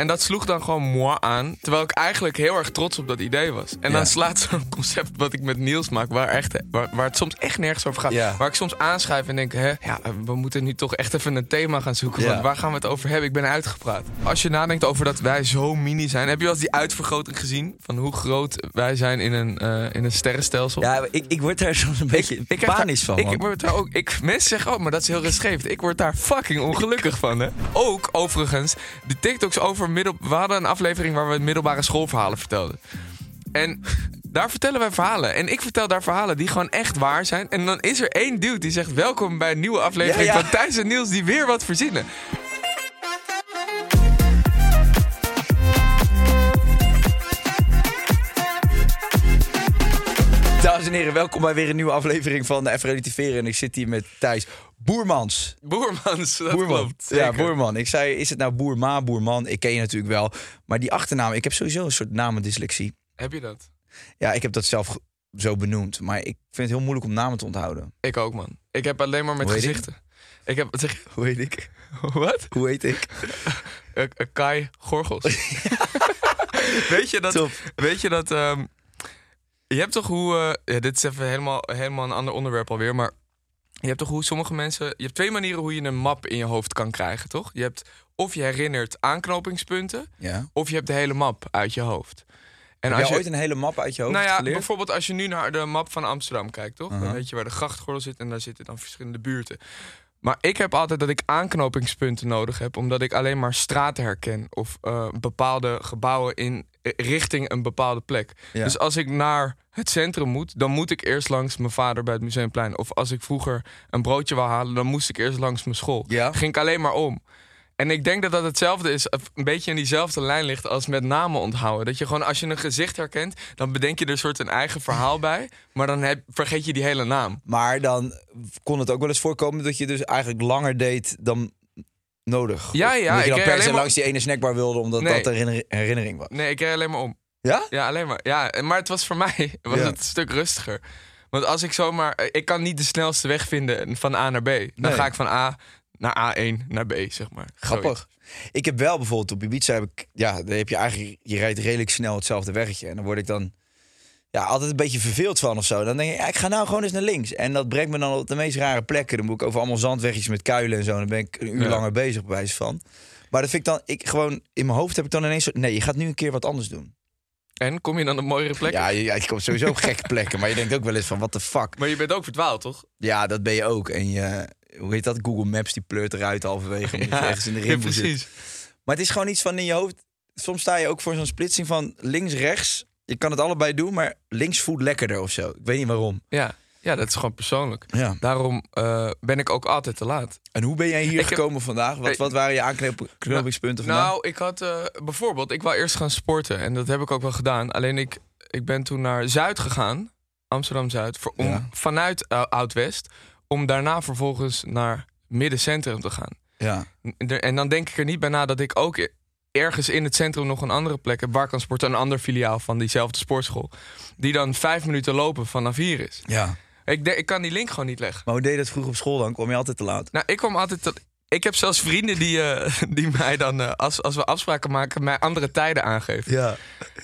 En dat sloeg dan gewoon moi aan. Terwijl ik eigenlijk heel erg trots op dat idee was. En dan slaat zo'n concept wat ik met Niels maak, waar, echt, waar, waar het soms echt nergens over gaat. Ja. Waar ik soms aanschrijf en denk, hè, ja, we moeten nu toch echt even een thema gaan zoeken. Want waar gaan we het over hebben? Ik ben uitgepraat. Als je nadenkt over dat wij zo mini zijn, heb je wel eens die uitvergroting gezien? Van hoe groot wij zijn in een, eh, in een sterrenstelsel? Ja, ik, ik word daar soms een beetje Ik panisch daar- van. Ik, word daar ook, ik, mensen zeggen, oh, maar dat is heel rustgevend. Ik word daar fucking ongelukkig van, hè. Ook, overigens, de TikToks over middel... We hadden een aflevering waar we middelbare schoolverhalen vertelden. En daar vertellen wij verhalen. En ik vertel daar verhalen die gewoon echt waar zijn. En dan is er één dude die zegt... welkom bij een nieuwe aflevering Ja, ja. van Thijs en Niels... die weer wat verzinnen. Dames en heren, welkom bij weer een nieuwe aflevering van de Even Relativeren. En ik zit hier met Thijs Boermans. Boermans, dat Boerman. klopt. Ja. Boerman. Ik zei, is het nou Boerma, Boerman? Ik ken je natuurlijk wel. Maar die achternaam, ik heb sowieso een soort namendyslexie. Heb je dat? Ja, ik heb dat zelf zo benoemd. Maar ik vind het heel moeilijk om namen te onthouden. Ik ook, man. Ik heb alleen maar met heet ik? gezichten. Ik heb... Zeg? Hoe heet ik? Wat? Hoe heet ik? Eh, eh, Kai Gorgels. weet je dat? Top. Weet je dat? ehm, je hebt toch hoe. eh, ja, dit is even helemaal, helemaal een ander onderwerp alweer. Maar je hebt toch hoe sommige mensen. Je hebt twee manieren hoe je een map in je hoofd kan krijgen, toch? Je hebt of je herinnert aanknopingspunten, Ja. of je hebt de hele map uit je hoofd. En Heb als je ooit een hele map uit je hoofd nou ja, geleerd? bijvoorbeeld als je nu naar de map van Amsterdam kijkt, toch? Dan Aha. weet je waar de grachtgordel zit en daar zitten dan verschillende buurten. Maar ik heb altijd dat ik aanknopingspunten nodig heb, omdat ik alleen maar straten herken of eh, bepaalde gebouwen in richting een bepaalde plek. Ja. Dus als ik naar het centrum moet, dan moet ik eerst langs mijn vader bij het Museumplein. Of als ik vroeger een broodje wou halen, dan moest ik eerst langs mijn school. Ja. Ging ik alleen maar om. En ik denk dat dat hetzelfde is, een beetje in diezelfde lijn ligt als met namen onthouden. Dat je gewoon, als je een gezicht herkent, dan bedenk je er een soort een eigen verhaal bij. Maar dan heb, vergeet je die hele naam. Maar dan kon het ook wel eens voorkomen dat je dus eigenlijk langer deed dan nodig. Ja, ja, Dat je ik dan per se langs die ene snackbar wilde, omdat Nee. dat herinner- herinnering was. Nee, ik reed alleen maar om. Ja? Ja, alleen maar. Ja, maar het was voor mij was Ja. het een stuk rustiger. Want als ik zomaar... Ik kan niet de snelste weg vinden van A naar B. Dan Nee. ga ik van A naar A1 naar B, zeg maar. Grappig. Ik heb wel bijvoorbeeld op Ibiza, heb ik, ja, daar heb je eigenlijk, je rijdt redelijk snel hetzelfde weggetje. En dan word ik dan ja, altijd een beetje verveeld van of zo. Dan denk ik, ja, ik ga nou gewoon eens naar links. En dat brengt me dan op de meest rare plekken. Dan moet ik over allemaal zandwegjes met kuilen en zo. Dan ben ik een uur Ja. langer bezig, bij wijze van. Maar dat vind ik dan, ik gewoon, in mijn hoofd heb ik dan ineens zo, nee, je gaat nu een keer wat anders doen. En kom je dan op mooiere plekken? Ja, je, ja, je komt sowieso op gekke plekken. Maar je denkt ook wel eens van, what the fuck. Maar je bent ook verdwaald, toch? Ja, dat ben je ook. En je, hoe heet dat? Google Maps, die pleurt eruit halverwege. Omdat je ergens in de ja, moet zitten. precies. Maar het is gewoon iets van in je hoofd. Soms sta je ook voor zo'n splitsing van links-rechts. Je kan het allebei doen, maar links voelt lekkerder of zo. Ik weet niet waarom. Ja. ja, dat is gewoon persoonlijk. Ja. Daarom eh, ben ik ook altijd te laat. En hoe ben jij hier Ik heb- gekomen vandaag? Wat, wat waren je aanknopingspunten vandaag? Nou, ik had eh, bijvoorbeeld, ik wou eerst gaan sporten en dat heb ik ook wel gedaan. Alleen ik, ik ben toen naar Zuid gegaan, Amsterdam Zuid, voor, om, Ja. vanuit eh, Oud-West, om daarna vervolgens naar middencentrum te gaan. ja. En- En dan denk ik er niet bij na dat ik ook ergens in het centrum nog een andere plek heb waar kan sporten, een ander filiaal van diezelfde sportschool, die dan vijf minuten lopen vanaf hier is. ja. Ik, de- ik kan die link gewoon niet leggen. Maar hoe deed je dat vroeger op school dan? Kwam je altijd te laat? Nou, ik kwam altijd tot. Ik heb zelfs vrienden die, eh, die mij dan, eh, als, als we afspraken maken, mij andere tijden aangeven. Ja.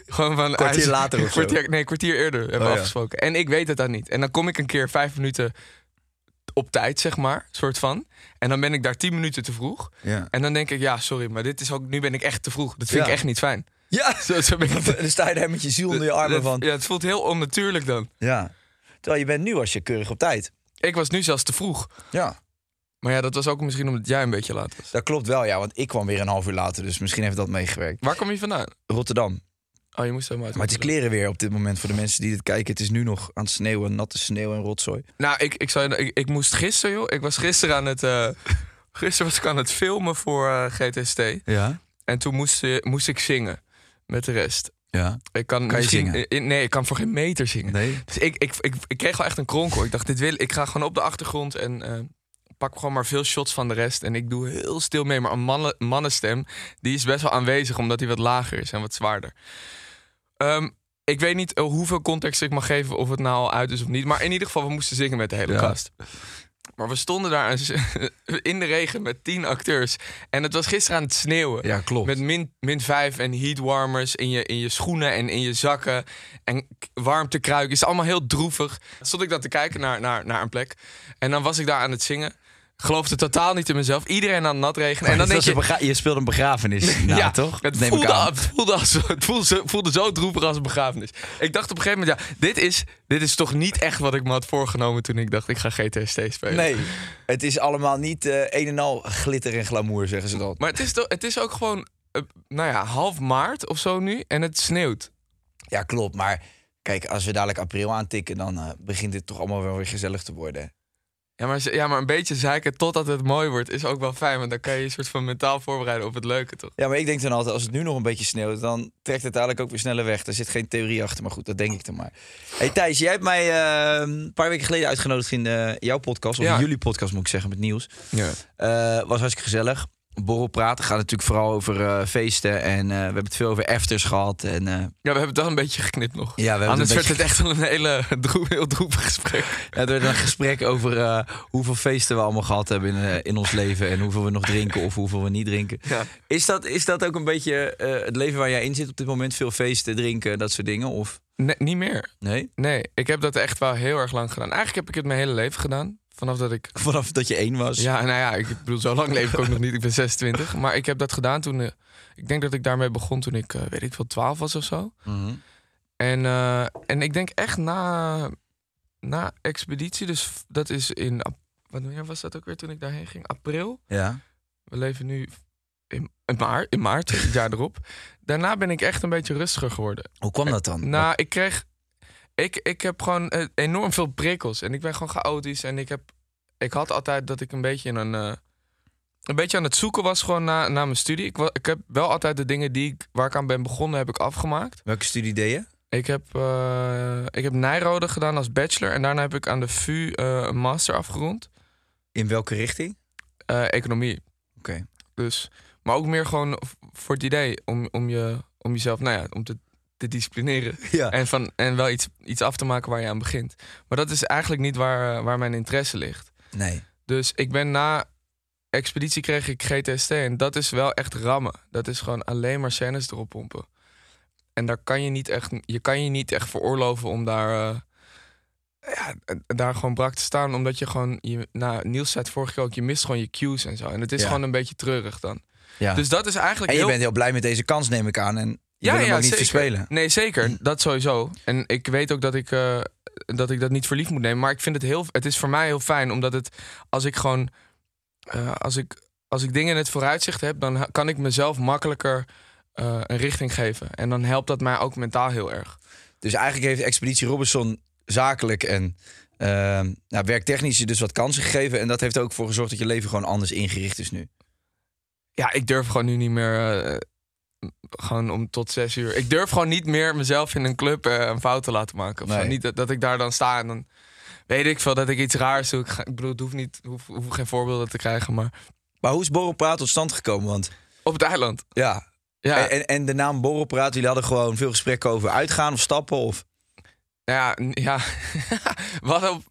Gewoon van Kwartier later of zo? kwartier, Nee, kwartier eerder hebben we Oh, ja. afgesproken. En ik weet het dan niet. En dan kom ik een keer vijf minuten op tijd, zeg maar, soort van. En dan ben ik daar tien minuten te vroeg. Ja. En dan denk ik, ja, sorry, maar dit is ook, nu ben ik echt te vroeg. Dat vind Ja. ik echt niet fijn. Ja. Zo, zo ben ik. Dan sta je daar met je ziel onder je armen van. Ja, het voelt heel onnatuurlijk dan. Ja. Terwijl je bent nu als je keurig op tijd. Ik was nu zelfs te vroeg. Ja, Maar ja, dat was ook misschien omdat jij een beetje laat was. dat klopt wel, ja. Want ik kwam weer een half uur later, dus misschien heeft dat meegewerkt. Waar kom je vandaan? Rotterdam. Oh, je moest helemaal uit. Maar het is kleren weer op dit moment voor de mensen die dit kijken. Het is nu nog aan het sneeuwen, natte sneeuw en rotzooi. Nou, ik, ik, zou, je- ik, ik moest gisteren, joh. Ik was gisteren aan het. eh, gisteren was ik aan het filmen voor eh, GTST. Ja? En toen moest, eh, moest ik zingen met de rest. Ja. Ik kan, Kan je zingen? nee, ik kan voor geen meter zingen. Nee? Dus ik, ik, ik, ik kreeg wel echt een kronkel. Ik dacht, dit wil, ik ga gewoon op de achtergrond en eh, pak gewoon maar veel shots van de rest. En ik doe heel stil mee. Maar een mannen, mannenstem, die is best wel aanwezig, omdat hij wat lager is en wat zwaarder. Ehm, ik weet niet eh, hoeveel context ik mag geven, of het nou al uit is of niet. Maar in ieder geval, we moesten zingen met de hele Ja. kast. Maar we stonden daar in de regen met tien acteurs. En het was gisteren aan het sneeuwen. Ja, klopt. Met min, min 5 en heatwarmers in je, in je schoenen en in je zakken. En warmtekruiken. Het is allemaal heel droevig. Stond ik dan te kijken naar, naar, naar een plek. En dan was ik daar aan het zingen. Geloofde totaal niet in mezelf. Iedereen aan het nat regenen. En dan denk je... je speelt een begrafenis na, toch? Het Neem ik voelde, aan. het, voelde als, het voelde, zo- voelde zo droevig als een begrafenis. Ik dacht op een gegeven moment, ja, dit is, dit is toch niet echt wat ik me had voorgenomen toen ik dacht, ik ga GTST spelen. Nee, het is allemaal niet eh, een en al glitter en glamour, zeggen ze dan. Maar het is, toch, het is ook gewoon, eh, nou ja, half maart of zo nu en het sneeuwt. Ja, klopt. Maar kijk, als we dadelijk april aantikken, dan eh, begint dit toch allemaal wel weer gezellig te worden. Ja maar, ja, maar een beetje zeiken totdat het mooi wordt is ook wel fijn. Want dan kan je je soort van mentaal voorbereiden op het leuke, toch? Ja, maar ik denk dan altijd, als het nu nog een beetje sneeuwt, dan trekt het dadelijk ook weer sneller weg. Er zit geen theorie achter, maar goed, dat denk ik dan maar. Hey Thijs, jij hebt mij eh, een paar weken geleden uitgenodigd in eh, jouw podcast, of Ja. jullie podcast moet ik zeggen, met nieuws. Ja. Eh, was hartstikke gezellig. Borrel praten gaat natuurlijk vooral over eh, feesten en eh, we hebben het veel over afters gehad. En, eh, ja, we hebben het wel een beetje geknipt nog. ja, we hebben Anders het een werd het echt wel een hele droe, heel droevig gesprek. Ja, er werd een gesprek over hoeveel feesten we allemaal gehad hebben in, in ons leven. En hoeveel we nog drinken of hoeveel we niet drinken. Ja. Is, dat, is dat ook een beetje het leven waar jij in zit op dit moment? Veel feesten, drinken, dat soort dingen? Of Nee, niet meer. nee? Nee, ik heb dat echt wel heel erg lang gedaan. Eigenlijk heb ik het mijn hele leven gedaan. Vanaf dat ik... Vanaf dat je één was? Ja, nou ja, ik bedoel, zo lang leef ik ook nog niet. Ik ben 26. Maar ik heb dat gedaan toen... eh, ik denk dat ik daarmee begon toen ik, eh, weet ik veel, 12 was of zo. Mhm. En, eh, en ik denk echt na, na expeditie, dus dat is in. Wanneer was dat ook weer toen ik daarheen ging? April. Ja. We leven nu in, in maart, in maart, het jaar erop. Daarna ben ik echt een beetje rustiger geworden. Hoe kwam dat dan? Nou, ik kreeg. Ik, ik heb gewoon eh, enorm veel prikkels. En ik ben gewoon chaotisch. En ik heb. Ik had altijd dat ik een beetje in een. eh, een beetje aan het zoeken was gewoon na, na mijn studie. Ik, ik heb wel altijd de dingen die ik, waar ik aan ben begonnen, heb ik afgemaakt. Welke studie deed je? Ik heb, eh, ik heb Nijrode gedaan als bachelor. En daarna heb ik aan de VU een master afgerond. In welke richting? economie. Oké. Dus, maar ook meer gewoon voor het idee om, om, je, om jezelf, nou ja, om te, te disciplineren. Ja. En, van, en wel iets, iets af te maken waar je aan begint. Maar dat is eigenlijk niet waar, waar mijn interesse ligt. Nee. Dus ik ben na expeditie kreeg ik GTST. En dat is wel echt rammen. Dat is gewoon alleen maar scènes erop pompen. En daar kan je niet echt, je kan je niet echt veroorloven om daar, eh, ja, daar gewoon brak te staan. Omdat je gewoon, je, nou, Niels zei het vorige keer ook, je mist gewoon je cues en zo. En het is Ja. gewoon een beetje treurig dan. Ja. Dus dat is eigenlijk en je heel... bent heel blij met deze kans, neem ik aan. En wil hem ook niet zeker. verspelen. Nee, zeker. Dat sowieso. En ik weet ook dat ik, eh, dat ik dat niet voor lief moet nemen. Maar ik vind het heel... Het is voor mij heel fijn, omdat het... Als ik gewoon... eh, als, ik, als ik dingen in het vooruitzicht heb... dan kan ik mezelf makkelijker eh, een richting geven. En dan helpt dat mij ook mentaal heel erg. Dus eigenlijk heeft Expeditie Robinson zakelijk en ehm nou, werktechnisch je dus wat kansen gegeven. En dat heeft er ook voor gezorgd dat je leven gewoon anders ingericht is nu. Ja, ik durf gewoon nu niet meer... gewoon om tot zes uur. Ik durf gewoon niet meer mezelf in een club eh, een fout te laten maken. Of zo. Niet dat, dat ik daar dan sta en dan weet ik veel dat ik iets raars doe. Ik, ga- ik bedoel, het hoeft niet, hoef, hoef geen voorbeelden te krijgen, maar Maar hoe is Borrelpraat tot stand gekomen? Want op het eiland. ja, Ja, En, en, en de naam Borrelpraat, jullie hadden gewoon veel gesprekken over uitgaan of stappen. Of... ja, n- ja. Wat op,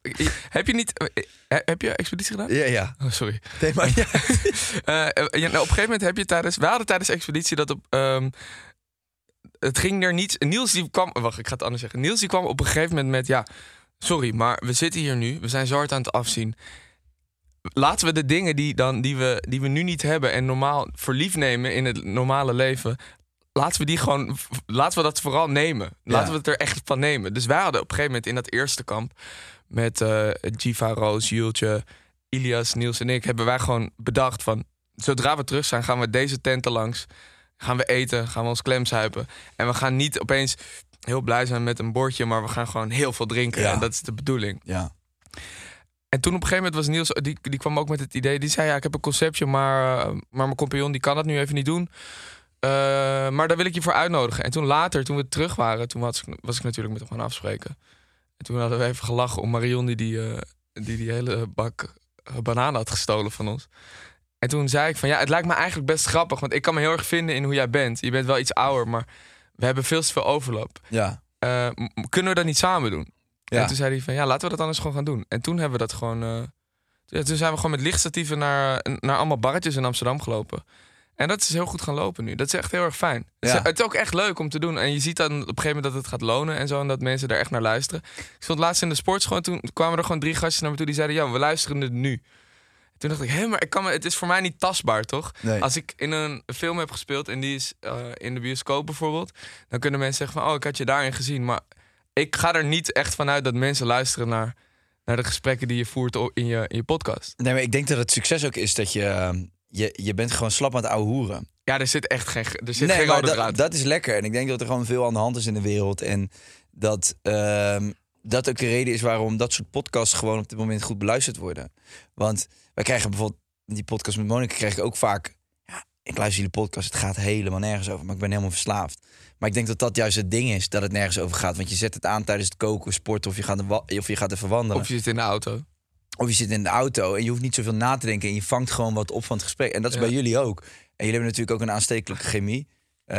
heb je niet, eh, heb je expeditie gedaan? Ja, ja. Oh, sorry. Nee, maar ja. Eh, eh, ja, nou, op een gegeven moment heb je tijdens, we hadden tijdens expeditie dat op, ehm, het ging er niet. Niels die kwam, wacht, ik ga het anders zeggen. Niels die kwam op een gegeven moment met, ja, sorry, maar we zitten hier nu, we zijn zo hard aan het afzien. Laten we de dingen die, dan, die, we, die we nu niet hebben en normaal voor lief nemen in het normale leven, laten we die gewoon, laten we dat vooral nemen. Laten Ja. we het er echt van nemen. Dus wij hadden op een gegeven moment in dat eerste kamp met Jiva, Roos, Jultje, Ilias, Niels en ik... hebben wij gewoon bedacht van... zodra we terug zijn, gaan we deze tenten langs. Gaan we eten, gaan we ons klemzuipen. En we gaan niet opeens heel blij zijn met een bordje... maar we gaan gewoon heel veel drinken. Ja. En dat is de bedoeling. Ja. En toen op een gegeven moment was Niels, die, die kwam ook met het idee. Die zei: Ja, ik heb een conceptje, maar, eh, maar mijn compagnon die kan dat nu even niet doen. Eh, maar daar wil ik je voor uitnodigen. En toen later, toen we terug waren, toen was ik, was ik natuurlijk met hem gaan afspreken. En toen hadden we even gelachen om Marion, die die, eh, die, die hele bak bananen had gestolen van ons. En toen zei ik van ja, het lijkt me eigenlijk best grappig. Want ik kan me heel erg vinden in hoe jij bent. Je bent wel iets ouder, maar we hebben veel te veel overlap. Ja. Eh, kunnen we dat niet samen doen? Ja. En toen zei hij van ja, laten we dat anders gewoon gaan doen. En toen hebben we dat gewoon. ja, toen zijn we gewoon met lichtstatieven naar, naar allemaal barretjes in Amsterdam gelopen. En dat is heel goed gaan lopen nu. Dat is echt heel erg fijn. Het, is, het is ook echt leuk om te doen. En je ziet dan op een gegeven moment dat het gaat lonen en zo. En dat mensen daar echt naar luisteren. Ik stond laatst in de sportschool. en Toen kwamen er gewoon drie gastjes naar me toe. Die zeiden: Ja, we luisteren het nu. Toen dacht ik, hé, maar ik kan me, het is voor mij niet tastbaar, toch? Nee. Als ik in een film heb gespeeld en die is eh, in de bioscoop bijvoorbeeld, dan kunnen mensen zeggen van, oh, ik had je daarin gezien. Maar ik ga er niet echt vanuit dat mensen luisteren naar, naar de gesprekken die je voert in je, in je podcast. Nee, maar ik denk dat het succes ook is dat je... Je, je bent gewoon slap aan het ouwe hoeren. Ja, er zit echt geen, er zit nee, geen maar rode dat, draad. dat is lekker. En ik denk dat er gewoon veel aan de hand is in de wereld. En dat ehm, dat ook de reden is waarom dat soort podcasts gewoon op dit moment goed beluisterd worden. Want wij krijgen bijvoorbeeld die podcast met Monika krijg ik ook vaak. Ja, ik luister jullie podcast, het gaat helemaal nergens over, maar ik ben helemaal verslaafd. Maar ik denk dat dat juist het ding is, dat het nergens over gaat. Want je zet het aan tijdens het koken, sporten of je gaat, wa- of je gaat even wandelen. Of je zit in de auto. Of je zit in de auto en je hoeft niet zoveel na te denken. En je vangt gewoon wat op van het gesprek. En dat is Ja. bij jullie ook. En jullie hebben natuurlijk ook een aanstekelijke chemie. Eh,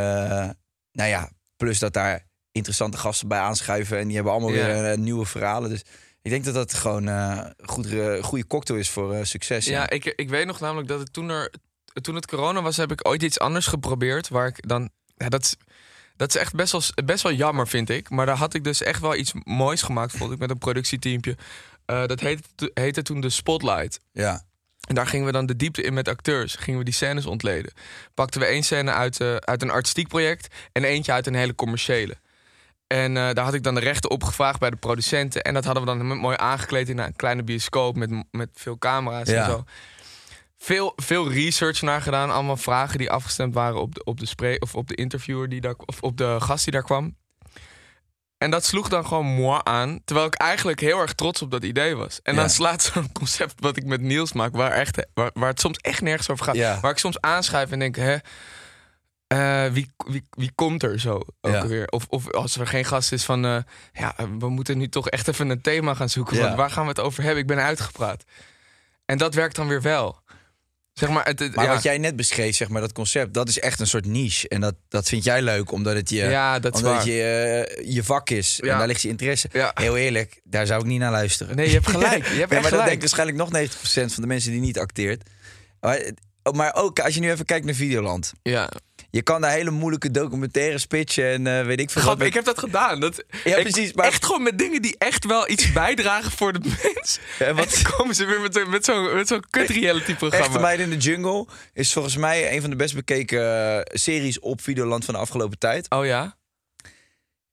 nou ja, plus dat daar interessante gasten bij aanschuiven. En die hebben allemaal Ja. weer eh, nieuwe verhalen. Dus ik denk dat dat gewoon eh goed, een goede cocktail is voor eh, succes. Ja, ik, ik weet nog namelijk dat het toen, er, toen het corona was, heb ik ooit iets anders geprobeerd. Waar ik dan. Ja, dat, is, dat is echt best wel, best wel jammer, vind ik. Maar daar had ik dus echt wel iets moois gemaakt, vond ik, met een productieteampje. Eh, dat heette, heette toen de Spotlight. ja. En daar gingen we dan de diepte in met acteurs. Gingen we die scènes ontleden. Pakten we één scène uit, eh, uit een artistiek project en eentje uit een hele commerciële. En eh, daar had ik dan de rechten op gevraagd bij de producenten. En dat hadden we dan mooi aangekleed in een kleine bioscoop met, met veel camera's Ja. en zo. Veel, veel research naar gedaan. Allemaal vragen die afgestemd waren op de, op de, spre- of op de interviewer die daar, of op de gast die daar kwam. En dat sloeg dan gewoon moi aan. Terwijl ik eigenlijk heel erg trots op dat idee was. En Ja. dan slaat zo'n concept wat ik met Niels maak, waar, echt, waar, waar het soms echt nergens over gaat. Ja. Waar ik soms aanschuif en denk, hè, eh, wie, wie, wie komt er zo ook Ja. weer? Of, of als er geen gast is van, eh, ja, we moeten nu toch echt even een thema gaan zoeken. Want waar gaan we het over hebben? Ik ben uitgepraat. En dat werkt dan weer wel. Zeg maar, het, het- Maar ja. wat jij net beschreef, zeg maar, dat concept, dat is echt een soort niche. En dat, dat vind jij leuk, omdat het je, Ja, dat is omdat je, eh, je vak is. En daar ligt je interesse. Heel eerlijk, daar zou ik niet naar luisteren. Nee, je hebt gelijk. Je hebt echt maar dat denkt waarschijnlijk nog 90% van de mensen die niet acteert. Maar, maar ook als je nu even kijkt naar Videoland. Ja. Je kan daar hele moeilijke documentaires pitchen en eh, weet ik veel Grap, wat. ik heb dat gedaan. Dat, Ja, ik- precies, maar- Echt gewoon met dingen die echt wel iets bijdragen voor de mens. Ja, en wat- komen ze weer met, zo- met zo'n zo'n kut reality Echte programma. Meiden in de Jungle is volgens mij een van de best bekeken eh, series op Videoland van de afgelopen tijd. Oh ja?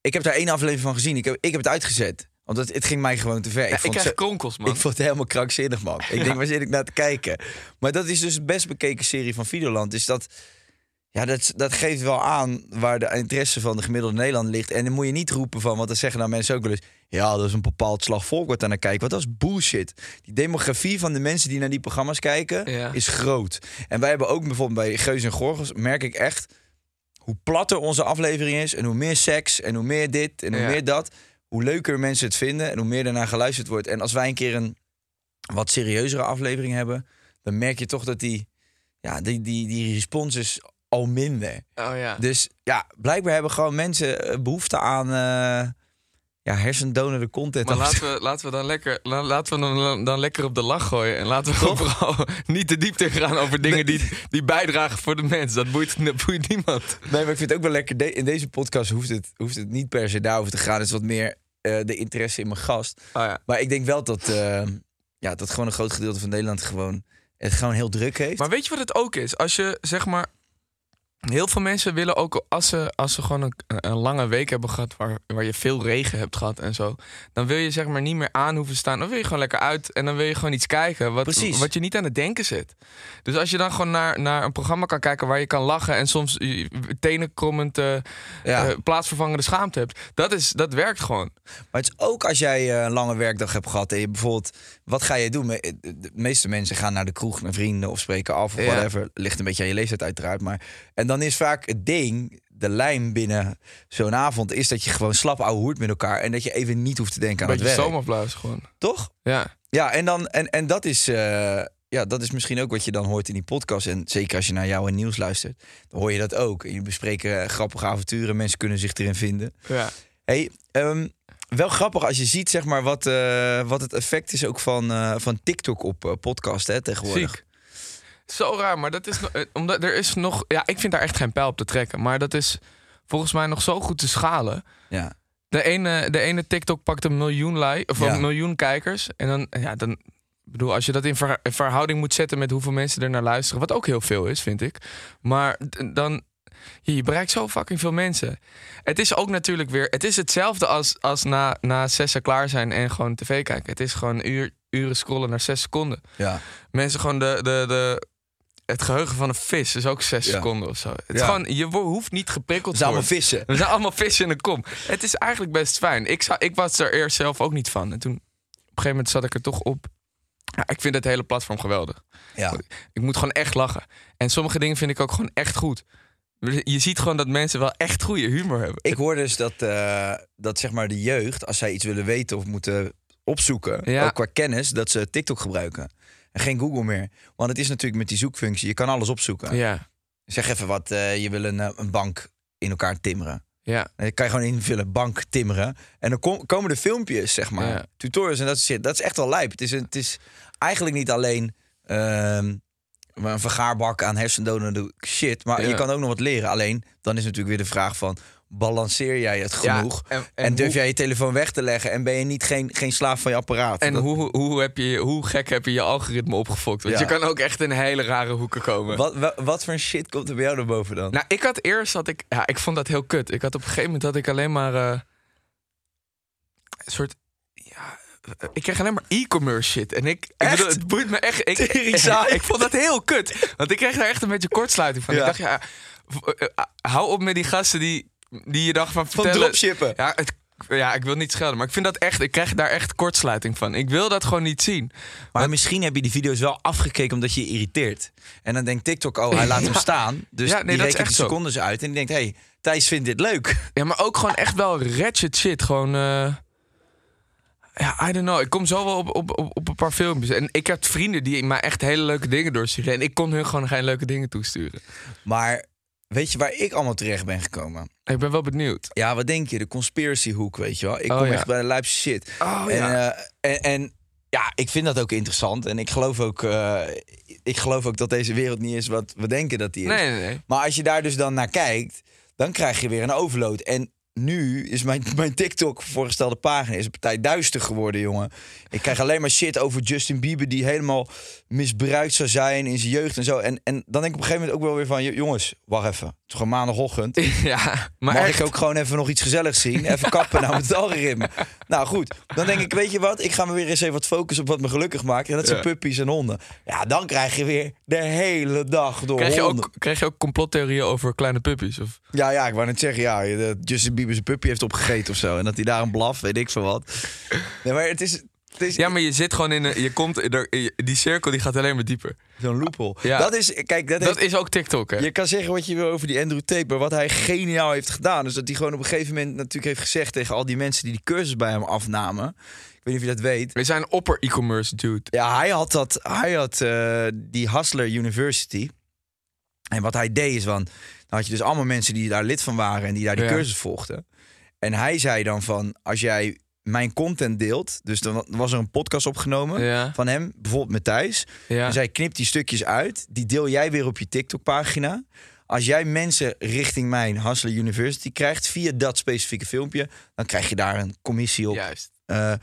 Ik heb daar één aflevering van gezien. Ik heb, ik heb het uitgezet. Want het, het ging mij gewoon te ver. Ja, ik, vond krijg ze- kronkels, man. Ik vond het helemaal krankzinnig, man. Ik denk, waar zit ik naar te kijken? Maar dat is dus de best bekeken serie van Videoland. Dus dat, ja, dat, dat geeft wel aan waar de interesse van de gemiddelde Nederlander ligt. En dan moet je niet roepen van, want dan zeggen nou mensen ook wel eens... ja, dat is een bepaald slag volk wat daar naar kijkt. Want dat is bullshit. Die demografie van de mensen die naar die programma's kijken Ja. is groot. En wij hebben ook bijvoorbeeld bij Geus en Gorgels... merk ik echt hoe platter onze aflevering is... en hoe meer seks en hoe meer dit en hoe Ja. meer dat... hoe leuker mensen het vinden en hoe meer daarna geluisterd wordt. En als wij een keer een wat serieuzere aflevering hebben... dan merk je toch dat die, ja, die, die, die respons is al minder. Oh ja. Dus ja, blijkbaar hebben gewoon mensen eh, behoefte aan eh ja, hersendonende content. Maar laten we, laten we, dan, lekker, la- laten we dan, dan lekker op de lach gooien. En laten we gewoon vooral niet te diep gaan over dingen die, die bijdragen voor de mens. Dat boeit, dat boeit niemand. Nee, maar ik vind het ook wel lekker. De- in deze podcast hoeft het, hoeft het niet per se daarover te gaan. Het is wat meer eh, de interesse in mijn gast. Oh ja. Maar ik denk wel dat, eh, ja, dat gewoon een groot gedeelte van Nederland gewoon het gewoon heel druk heeft. Maar weet je wat het ook is? Als je zeg maar. Heel veel mensen willen ook, als ze, als ze gewoon een, een lange week hebben gehad... Waar, waar je veel regen hebt gehad en zo... dan wil je zeg maar niet meer aan hoeven staan. Dan wil je gewoon lekker uit en dan wil je gewoon iets kijken... wat, Precies. wat je niet aan het denken zit. Dus als je dan gewoon naar, naar een programma kan kijken... waar je kan lachen en soms tenenkrommend eh, Ja. eh, plaatsvervangende schaamte hebt... Dat, is, dat werkt gewoon. Maar het is ook als jij eh, een lange werkdag hebt gehad en je bijvoorbeeld, wat ga je doen? Me- De meeste mensen gaan naar de kroeg met vrienden of spreken af of whatever. Ligt een beetje aan je leeftijd uiteraard. Maar, en dan is vaak het ding, de lijn binnen zo'n avond, is dat je gewoon slap ouwe hoert met elkaar en dat je even niet hoeft te denken aan Beetje het werk. gewoon. Toch? Ja. Ja, en, dan, en, en dat, is, eh, ja, dat is misschien ook wat je dan hoort in die podcast. En zeker als je naar jou en nieuws luistert, dan hoor je dat ook. En je bespreken eh, grappige avonturen, mensen kunnen zich erin vinden. ja. Hey, ehm, wel grappig als je ziet zeg maar, wat, eh, wat het effect is ook van, eh, van TikTok op eh, podcast hè, tegenwoordig. Ziek. Zo raar, maar dat is omdat er is nog. Ja, ik vind daar echt geen pijl op te trekken. Maar dat is volgens mij nog zo goed te schalen. Ja. De ene, de ene TikTok pakt een miljoen like, of Ja. een miljoen kijkers. En dan, ja, dan. ik bedoel, als je dat in ver- in verhouding moet zetten met hoeveel mensen er naar luisteren, wat ook heel veel is, vind ik. Maar dan. Je, bereikt zo fucking veel mensen. Het is ook natuurlijk weer. Het is hetzelfde als, als na, na zessen klaar zijn en gewoon tv kijken. Het is gewoon uur, uren scrollen naar zes seconden Ja. mensen gewoon de, de, de, het geheugen van een vis is ook zes Ja. seconden of zo. Het is gewoon, je hoeft niet geprikkeld te zijn allemaal worden. vissen. We zijn allemaal vissen in een kom. Het is eigenlijk best fijn. Ik, zou, ik was er eerst zelf ook niet van. En toen, op een gegeven moment zat ik er toch op. Ja, ik vind het hele platform geweldig. Ja. Ik moet gewoon echt lachen. En sommige dingen vind ik ook gewoon echt goed. Je ziet gewoon dat mensen wel echt goede humor hebben. Ik hoor dus dat, eh, dat zeg maar de jeugd, als zij iets willen weten of moeten opzoeken, Ja. ook qua kennis, dat ze TikTok gebruiken. En geen Google meer. Want het is natuurlijk met die zoekfunctie, je kan alles opzoeken. Ja, Zeg even wat, eh, je wil een, eh, een bank in elkaar timmeren. ja. En dan kan je gewoon invullen, bank timmeren. En dan kom- komen de filmpjes, zeg maar. Ja. Tutorials en dat soort shit. Dat is echt wel lijp. Het is, het is eigenlijk niet alleen ehm, een vergaarbak aan hersendonende shit. Maar Ja. je kan ook nog wat leren. Alleen, dan is natuurlijk weer de vraag van... balanceer jij het genoeg? Ja, en, en- en durf hoe- jij je telefoon weg te leggen... en ben je niet geen, geen slaaf van je apparaat? En Dat- hoe, hoe, heb je, hoe gek heb je je algoritme opgefokt? Want Ja. je kan ook echt in hele rare hoeken komen. wat, wat, wat voor shit komt er bij jou naar boven dan? Nou, ik had eerst dat ik, ja, ik vond dat heel kut. Ik had op een gegeven moment dat ik alleen maar eh, een soort, ik kreeg alleen maar e-commerce shit. En ik, ik Echt? bedoel, het boeit me echt. Ik, ik vond dat heel kut, want ik kreeg daar echt een beetje kortsluiting van. Ja. Ik dacht, ja, eh, eh, hou op met die gasten die, die je dacht van Van vertellen. dropshippen. Ja, het, ja, ik wil niet schelden, maar ik vind dat echt, ik krijg daar echt kortsluiting van. Ik wil dat gewoon niet zien. Maar misschien heb je die video's wel afgekeken omdat je je irriteert. En dan denkt TikTok, oh, hij laat hem staan. Dus Ja, nee, die rekent echt de zo. secondes uit. En die denkt, hey, Thijs vindt dit leuk. Ja, maar ook gewoon echt wel ratchet shit. Gewoon, eh, ja, I don't know. Ik kom zo wel op, op, op, op een paar filmpjes. En ik heb vrienden die mij echt hele leuke dingen doorsturen. En ik kon hun gewoon geen leuke dingen toesturen. Maar weet je waar ik allemaal terecht ben gekomen? Ik ben wel benieuwd. Ja, wat denk je? De conspiracy hoek, weet je wel. Ik Oh, kom ja. echt bij de lijpste shit. Oh, en, ja. eh, en, en ja, ik vind dat ook interessant. En ik geloof ook, eh, ik geloof ook dat deze wereld niet is wat we denken dat die is. Nee, nee, nee. Maar als je daar dus dan naar kijkt, dan krijg je weer een overload. En nu is mijn, mijn TikTok voorgestelde pagina is een partij duister geworden, jongen. Ik krijg alleen maar shit over Justin Bieber die helemaal misbruikt zou zijn in zijn jeugd en zo. En, en dan denk ik op een gegeven moment ook wel weer van, jongens, wacht even. Het is gewoon maandagochtend. Ja, maar Mag echt. ik ook gewoon even nog iets gezelligs zien? Even kappen nou met het algoritme. Nou goed, dan denk ik, weet je wat? Ik ga me weer eens even wat focussen op wat me gelukkig maakt. En dat zijn Ja. puppies en honden. Ja, dan krijg je weer de hele dag door Krijg je, honden. ook, krijg je ook complottheorieën over kleine puppies? Of? Ja, ja, ik wou net zeggen, ja, dat Justin Bieber zijn puppy heeft opgegeten of zo. En dat hij daar een blaf, weet ik veel wat. Nee, maar het is, het is Ja, maar je zit gewoon in een... Je komt, er, die cirkel die gaat alleen maar dieper. zo'n loophole. Ja. Dat is, kijk, dat, Dat heeft- is ook TikTok, hè? Je kan zeggen wat je wil over die Andrew Tate, maar wat hij geniaal heeft gedaan... is dat hij gewoon op een gegeven moment natuurlijk heeft gezegd... tegen al die mensen die die cursus bij hem afnamen... ik weet niet of je dat weet... We zijn opper e-commerce dude. Ja, hij had, dat, hij had eh, die Hustler University. En wat hij deed is, van, had je dus allemaal mensen die daar lid van waren en die daar die Ja. cursus volgden. En hij zei dan van, als jij mijn content deelt, dus dan was er een podcast opgenomen Ja. van hem, bijvoorbeeld met Thijs. Ja. En zij knipt die stukjes uit, die deel jij weer op je TikTok-pagina. Als jij mensen richting mijn Hustler University krijgt via dat specifieke filmpje, dan krijg je daar een commissie op. Juist. Eh,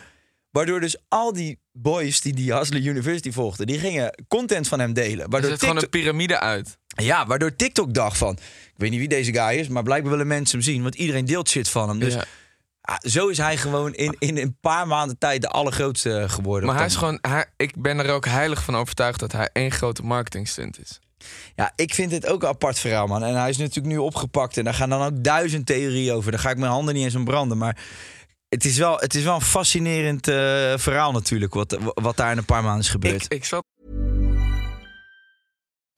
waardoor dus al die boys die die Hustler University volgden, die gingen content van hem delen. Waardoor zit gewoon een piramide uit. Ja, waardoor TikTok dacht van... Ik weet niet wie deze guy is, maar blijkbaar willen mensen hem zien. Want iedereen deelt shit van hem. Dus Ja. ah, zo is hij gewoon in, in een paar maanden tijd de allergrootste geworden. Maar hij is gewoon, hij, ik ben er ook heilig van overtuigd dat hij één grote marketingstunt is. Ja, ik vind dit ook een apart verhaal, man. En hij is natuurlijk nu opgepakt. En daar gaan dan ook duizend theorieën over. Daar ga ik mijn handen niet eens aan branden. Maar het is wel, het is wel een fascinerend eh, verhaal natuurlijk. Wat, wat daar in een paar maanden is gebeurd. Ik, ik zat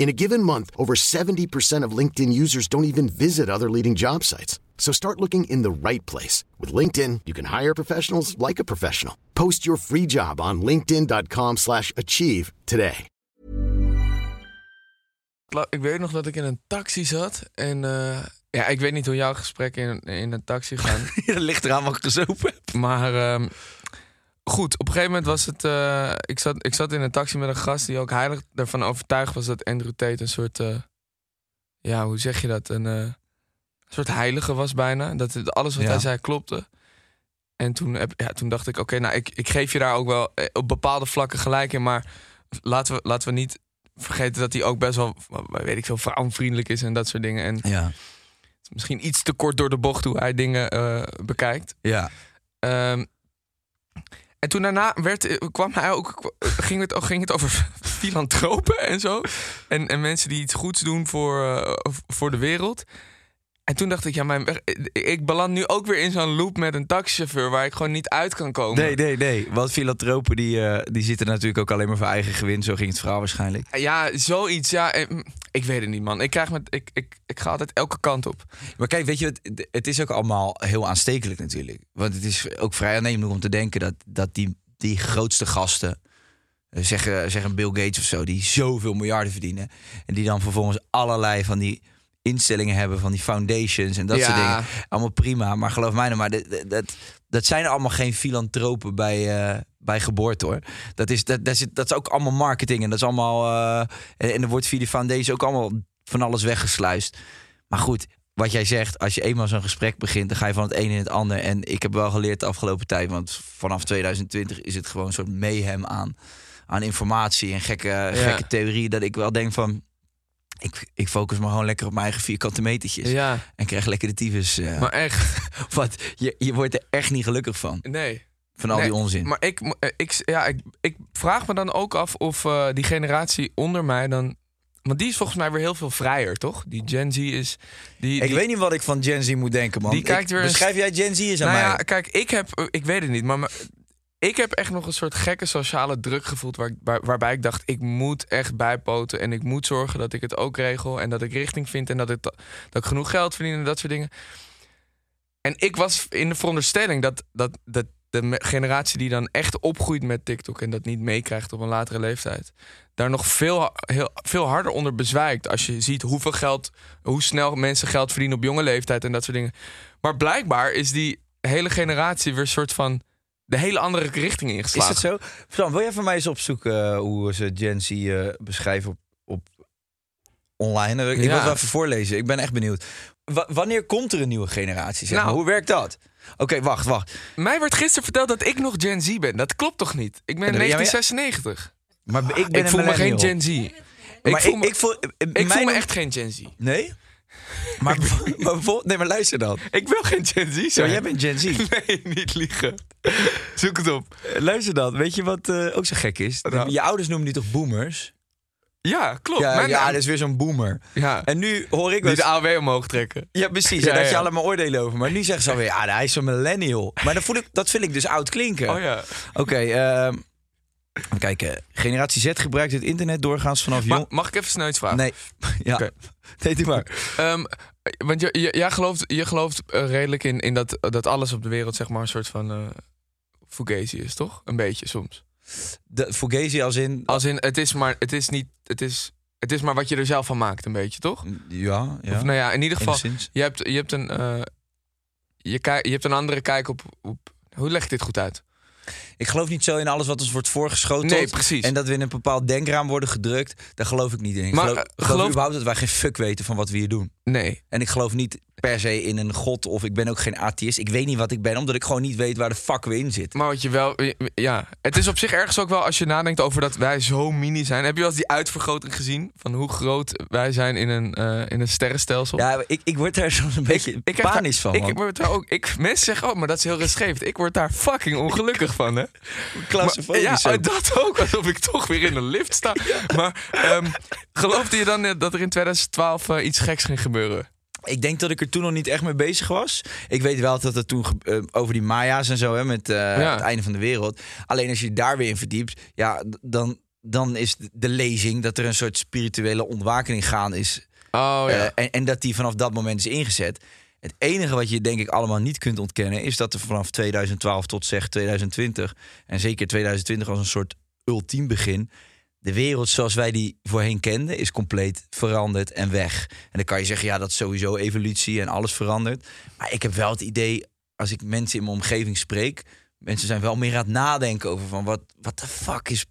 In a given month, over 70% of LinkedIn users don't even visit other leading job sites. So start looking in the right place. With LinkedIn, you can hire professionals like a professional. Post your free job on linkedin.com slash achieve today. Ik weet nog dat ik in een taxi zat. En eh, ja, ik weet niet hoe jouw gesprekken in, in een taxi gaan. Dat ligt eraan wat ik gezopen heb. maar ehm, goed, op een gegeven moment was het... eh, ik, zat, ik zat in een taxi met een gast die ook heilig ervan overtuigd was... dat Andrew Tate een soort... eh, ja, hoe zeg je dat? Een eh, soort heilige was bijna. Dat alles wat Ja. hij zei klopte. En toen, heb, ja, toen dacht ik, oké, nou, ik, ik geef je daar ook wel op bepaalde vlakken gelijk in. Maar laten we, laten we niet vergeten dat hij ook best wel, weet ik veel, vrouwenvriendelijk is en dat soort dingen. En Ja, misschien iets te kort door de bocht hoe hij dingen bekijkt. ja. Ehm, en toen daarna werd, eh, kwam hij ook, ging, het, ging het over filantropen en zo. En, en mensen die iets goeds doen voor, eh, voor de wereld. En toen dacht ik, ja, mijn, ik beland nu ook weer in zo'n loop met een taxichauffeur waar ik gewoon niet uit kan komen. Nee, nee, nee. Want filantropen die, eh, die zitten natuurlijk ook alleen maar voor eigen gewin. Zo ging het verhaal waarschijnlijk. Ja, zoiets. Ja, mm, ik weet het niet, man. Ik, krijg met, ik, ik, ik ga altijd elke kant op. Maar kijk, weet je, het, het is ook allemaal heel aanstekelijk natuurlijk. Want het is ook vrij aannemelijk om te denken dat, dat die, die grootste gasten, eh, zeggen, zeggen Bill Gates of zo, die zoveel miljarden verdienen. En die dan vervolgens allerlei van die instellingen hebben, van die foundations en dat Ja. soort dingen. Allemaal prima, maar geloof mij nou maar, dat, dat, dat zijn allemaal geen filantropen bij, eh, bij geboorte hoor. Dat is, dat, dat, is, dat is ook allemaal marketing en dat is allemaal. eh, en, en er wordt via die foundation ook allemaal van alles weggesluist. Maar goed, wat jij zegt, als je eenmaal zo'n gesprek begint, dan ga je van het een in het ander. En ik heb wel geleerd de afgelopen tijd, want vanaf 2020 is het gewoon een soort mayhem aan, aan informatie en gekke, gekke theorieën. Dat ik wel denk van. Ik, ik focus me gewoon lekker op mijn eigen vierkante metertjes. Ja, En krijg lekker de tyfus. eh, maar echt. wat, je, je wordt er echt niet gelukkig van. Nee. Van al Nee, die onzin. Maar ik, eh, ik, ja, ik, ik vraag me dan ook af of eh, die generatie onder mij dan. Want die is volgens mij weer heel veel vrijer, toch? Die Gen Z is. Die, ik die- weet niet wat ik van Gen Z moet denken, man. Die kijkt weer Beschrijf jij Gen Z eens aan Nou mij? ja, kijk, ik heb. Ik weet het niet, maar. Ik heb echt nog een soort gekke sociale druk gevoeld. Waar, waar- waarbij ik dacht, ik moet echt bijpoten. En ik moet zorgen dat ik het ook regel. En dat ik richting vind. En dat ik, genoeg geld verdien en dat soort dingen. En ik was in de veronderstelling dat, dat, dat de generatie die dan echt opgroeit met TikTok. en dat niet meekrijgt op een latere leeftijd. daar nog veel, heel, veel harder onder bezwijkt. Als je ziet hoeveel geld. hoe snel mensen geld verdienen op jonge leeftijd en dat soort dingen. Maar blijkbaar is die hele generatie weer een soort van. De hele andere richting Is ingeslagen. het zo? Fran, wil jij voor mij eens opzoeken eh, hoe ze Gen Z eh, beschrijven op, op online? Ik wil het wel even voorlezen. Ik ben echt benieuwd. Wa- wanneer komt er een nieuwe generatie? Zeg Nou. maar? Hoe werkt dat? Oké, wacht, wacht. Mij werd gisteren verteld dat ik nog Gen Z ben. Dat klopt toch niet? Ik ben Ja, maar ja- 1996. Maar ik ben ik voel me geen. Gen Z. Maar ik voel me, ik voel, ik mijn- voel me echt geen Gen Z. Nee? Maar, maar nee, maar luister dan. Ik wil geen Gen Z Zo, zijn. jij bent Gen Z. Nee, niet liegen. Zoek het op. Eh, Luister dan. Weet je wat eh, ook zo gek is? Nou. Je ouders noemen die toch boomers? Ja, klopt. Ja, ja, dat is weer zo'n boomer. ja. En nu hoor ik wel Die de AOW omhoog trekken. Ja, precies. Ja, heb je allemaal oordelen over. Maar nu zeggen ze alweer, ja, hij is zo'n millennial. Maar dat, voel ik, dat vind ik dus oud klinken. Oh ja. Oké, ehm, even kijken. Generatie Z gebruikt het internet doorgaans vanaf jong... mag ik even snel iets vragen? Nee, ja. Oké. Nee, doe maar. Ehm, want je, jij gelooft, je gelooft eh, redelijk in, in dat, dat alles op de wereld zeg maar een soort van eh fugazi is, toch? Een beetje soms. De Fugazi als in... Als in, het is maar, het is niet, het is, het is maar wat je er zelf van maakt, een beetje, toch? Ja, ja. Of nou ja, in ieder geval, je hebt, je hebt een, eh, je, kijk, je hebt een andere kijk op, op, hoe leg ik dit goed uit? Ik geloof niet zo in alles wat ons wordt voorgeschoten. Nee, precies. En dat we in een bepaald denkraam worden gedrukt. Daar geloof ik niet in. Ik Maar, geloof, eh, geloof geloof- überhaupt dat wij geen fuck weten van wat we hier doen. Nee. En ik geloof niet per se in een god of ik ben ook geen atheïst. Ik weet niet wat ik ben, omdat ik gewoon niet weet waar de fuck we in zitten. Maar wat je wel, ja, het is op zich ergens ook wel als je nadenkt over dat wij zo mini zijn. Heb je wel eens die uitvergroting gezien van hoe groot wij zijn in een, eh, in een sterrenstelsel? Ja, ik, ik word daar soms een beetje Ik panisch daar, van. Ik, word daar ook, ik, mensen zeggen, oh, maar dat is heel rustgevend. Ik word daar fucking ongelukkig van, hè? Claustrofobisch ja, dat ook. Alsof ik toch weer in een lift sta. Maar ehm, geloofde je dan eh, dat er in 2012 eh, iets geks ging gebeuren? Ik denk dat ik er toen nog niet echt mee bezig was. Ik weet wel dat het toen eh, over die Maya's en zo, hè, met het einde van de wereld. Alleen als je daar weer in verdiept, ja, dan, dan is de lezing dat er een soort spirituele ontwakening gaan is. Oh Eh, en, en dat die vanaf dat moment is ingezet. Het enige wat je denk ik allemaal niet kunt ontkennen... is dat er vanaf 2012 tot zeg 2020... en zeker 2020 als een soort ultiem begin... de wereld zoals wij die voorheen kenden... is compleet veranderd en weg. En dan kan je zeggen, ja, dat is sowieso evolutie en alles verandert. Maar ik heb wel het idee, als ik mensen in mijn omgeving spreek... mensen zijn wel meer aan het nadenken over van... wat wat de fuck is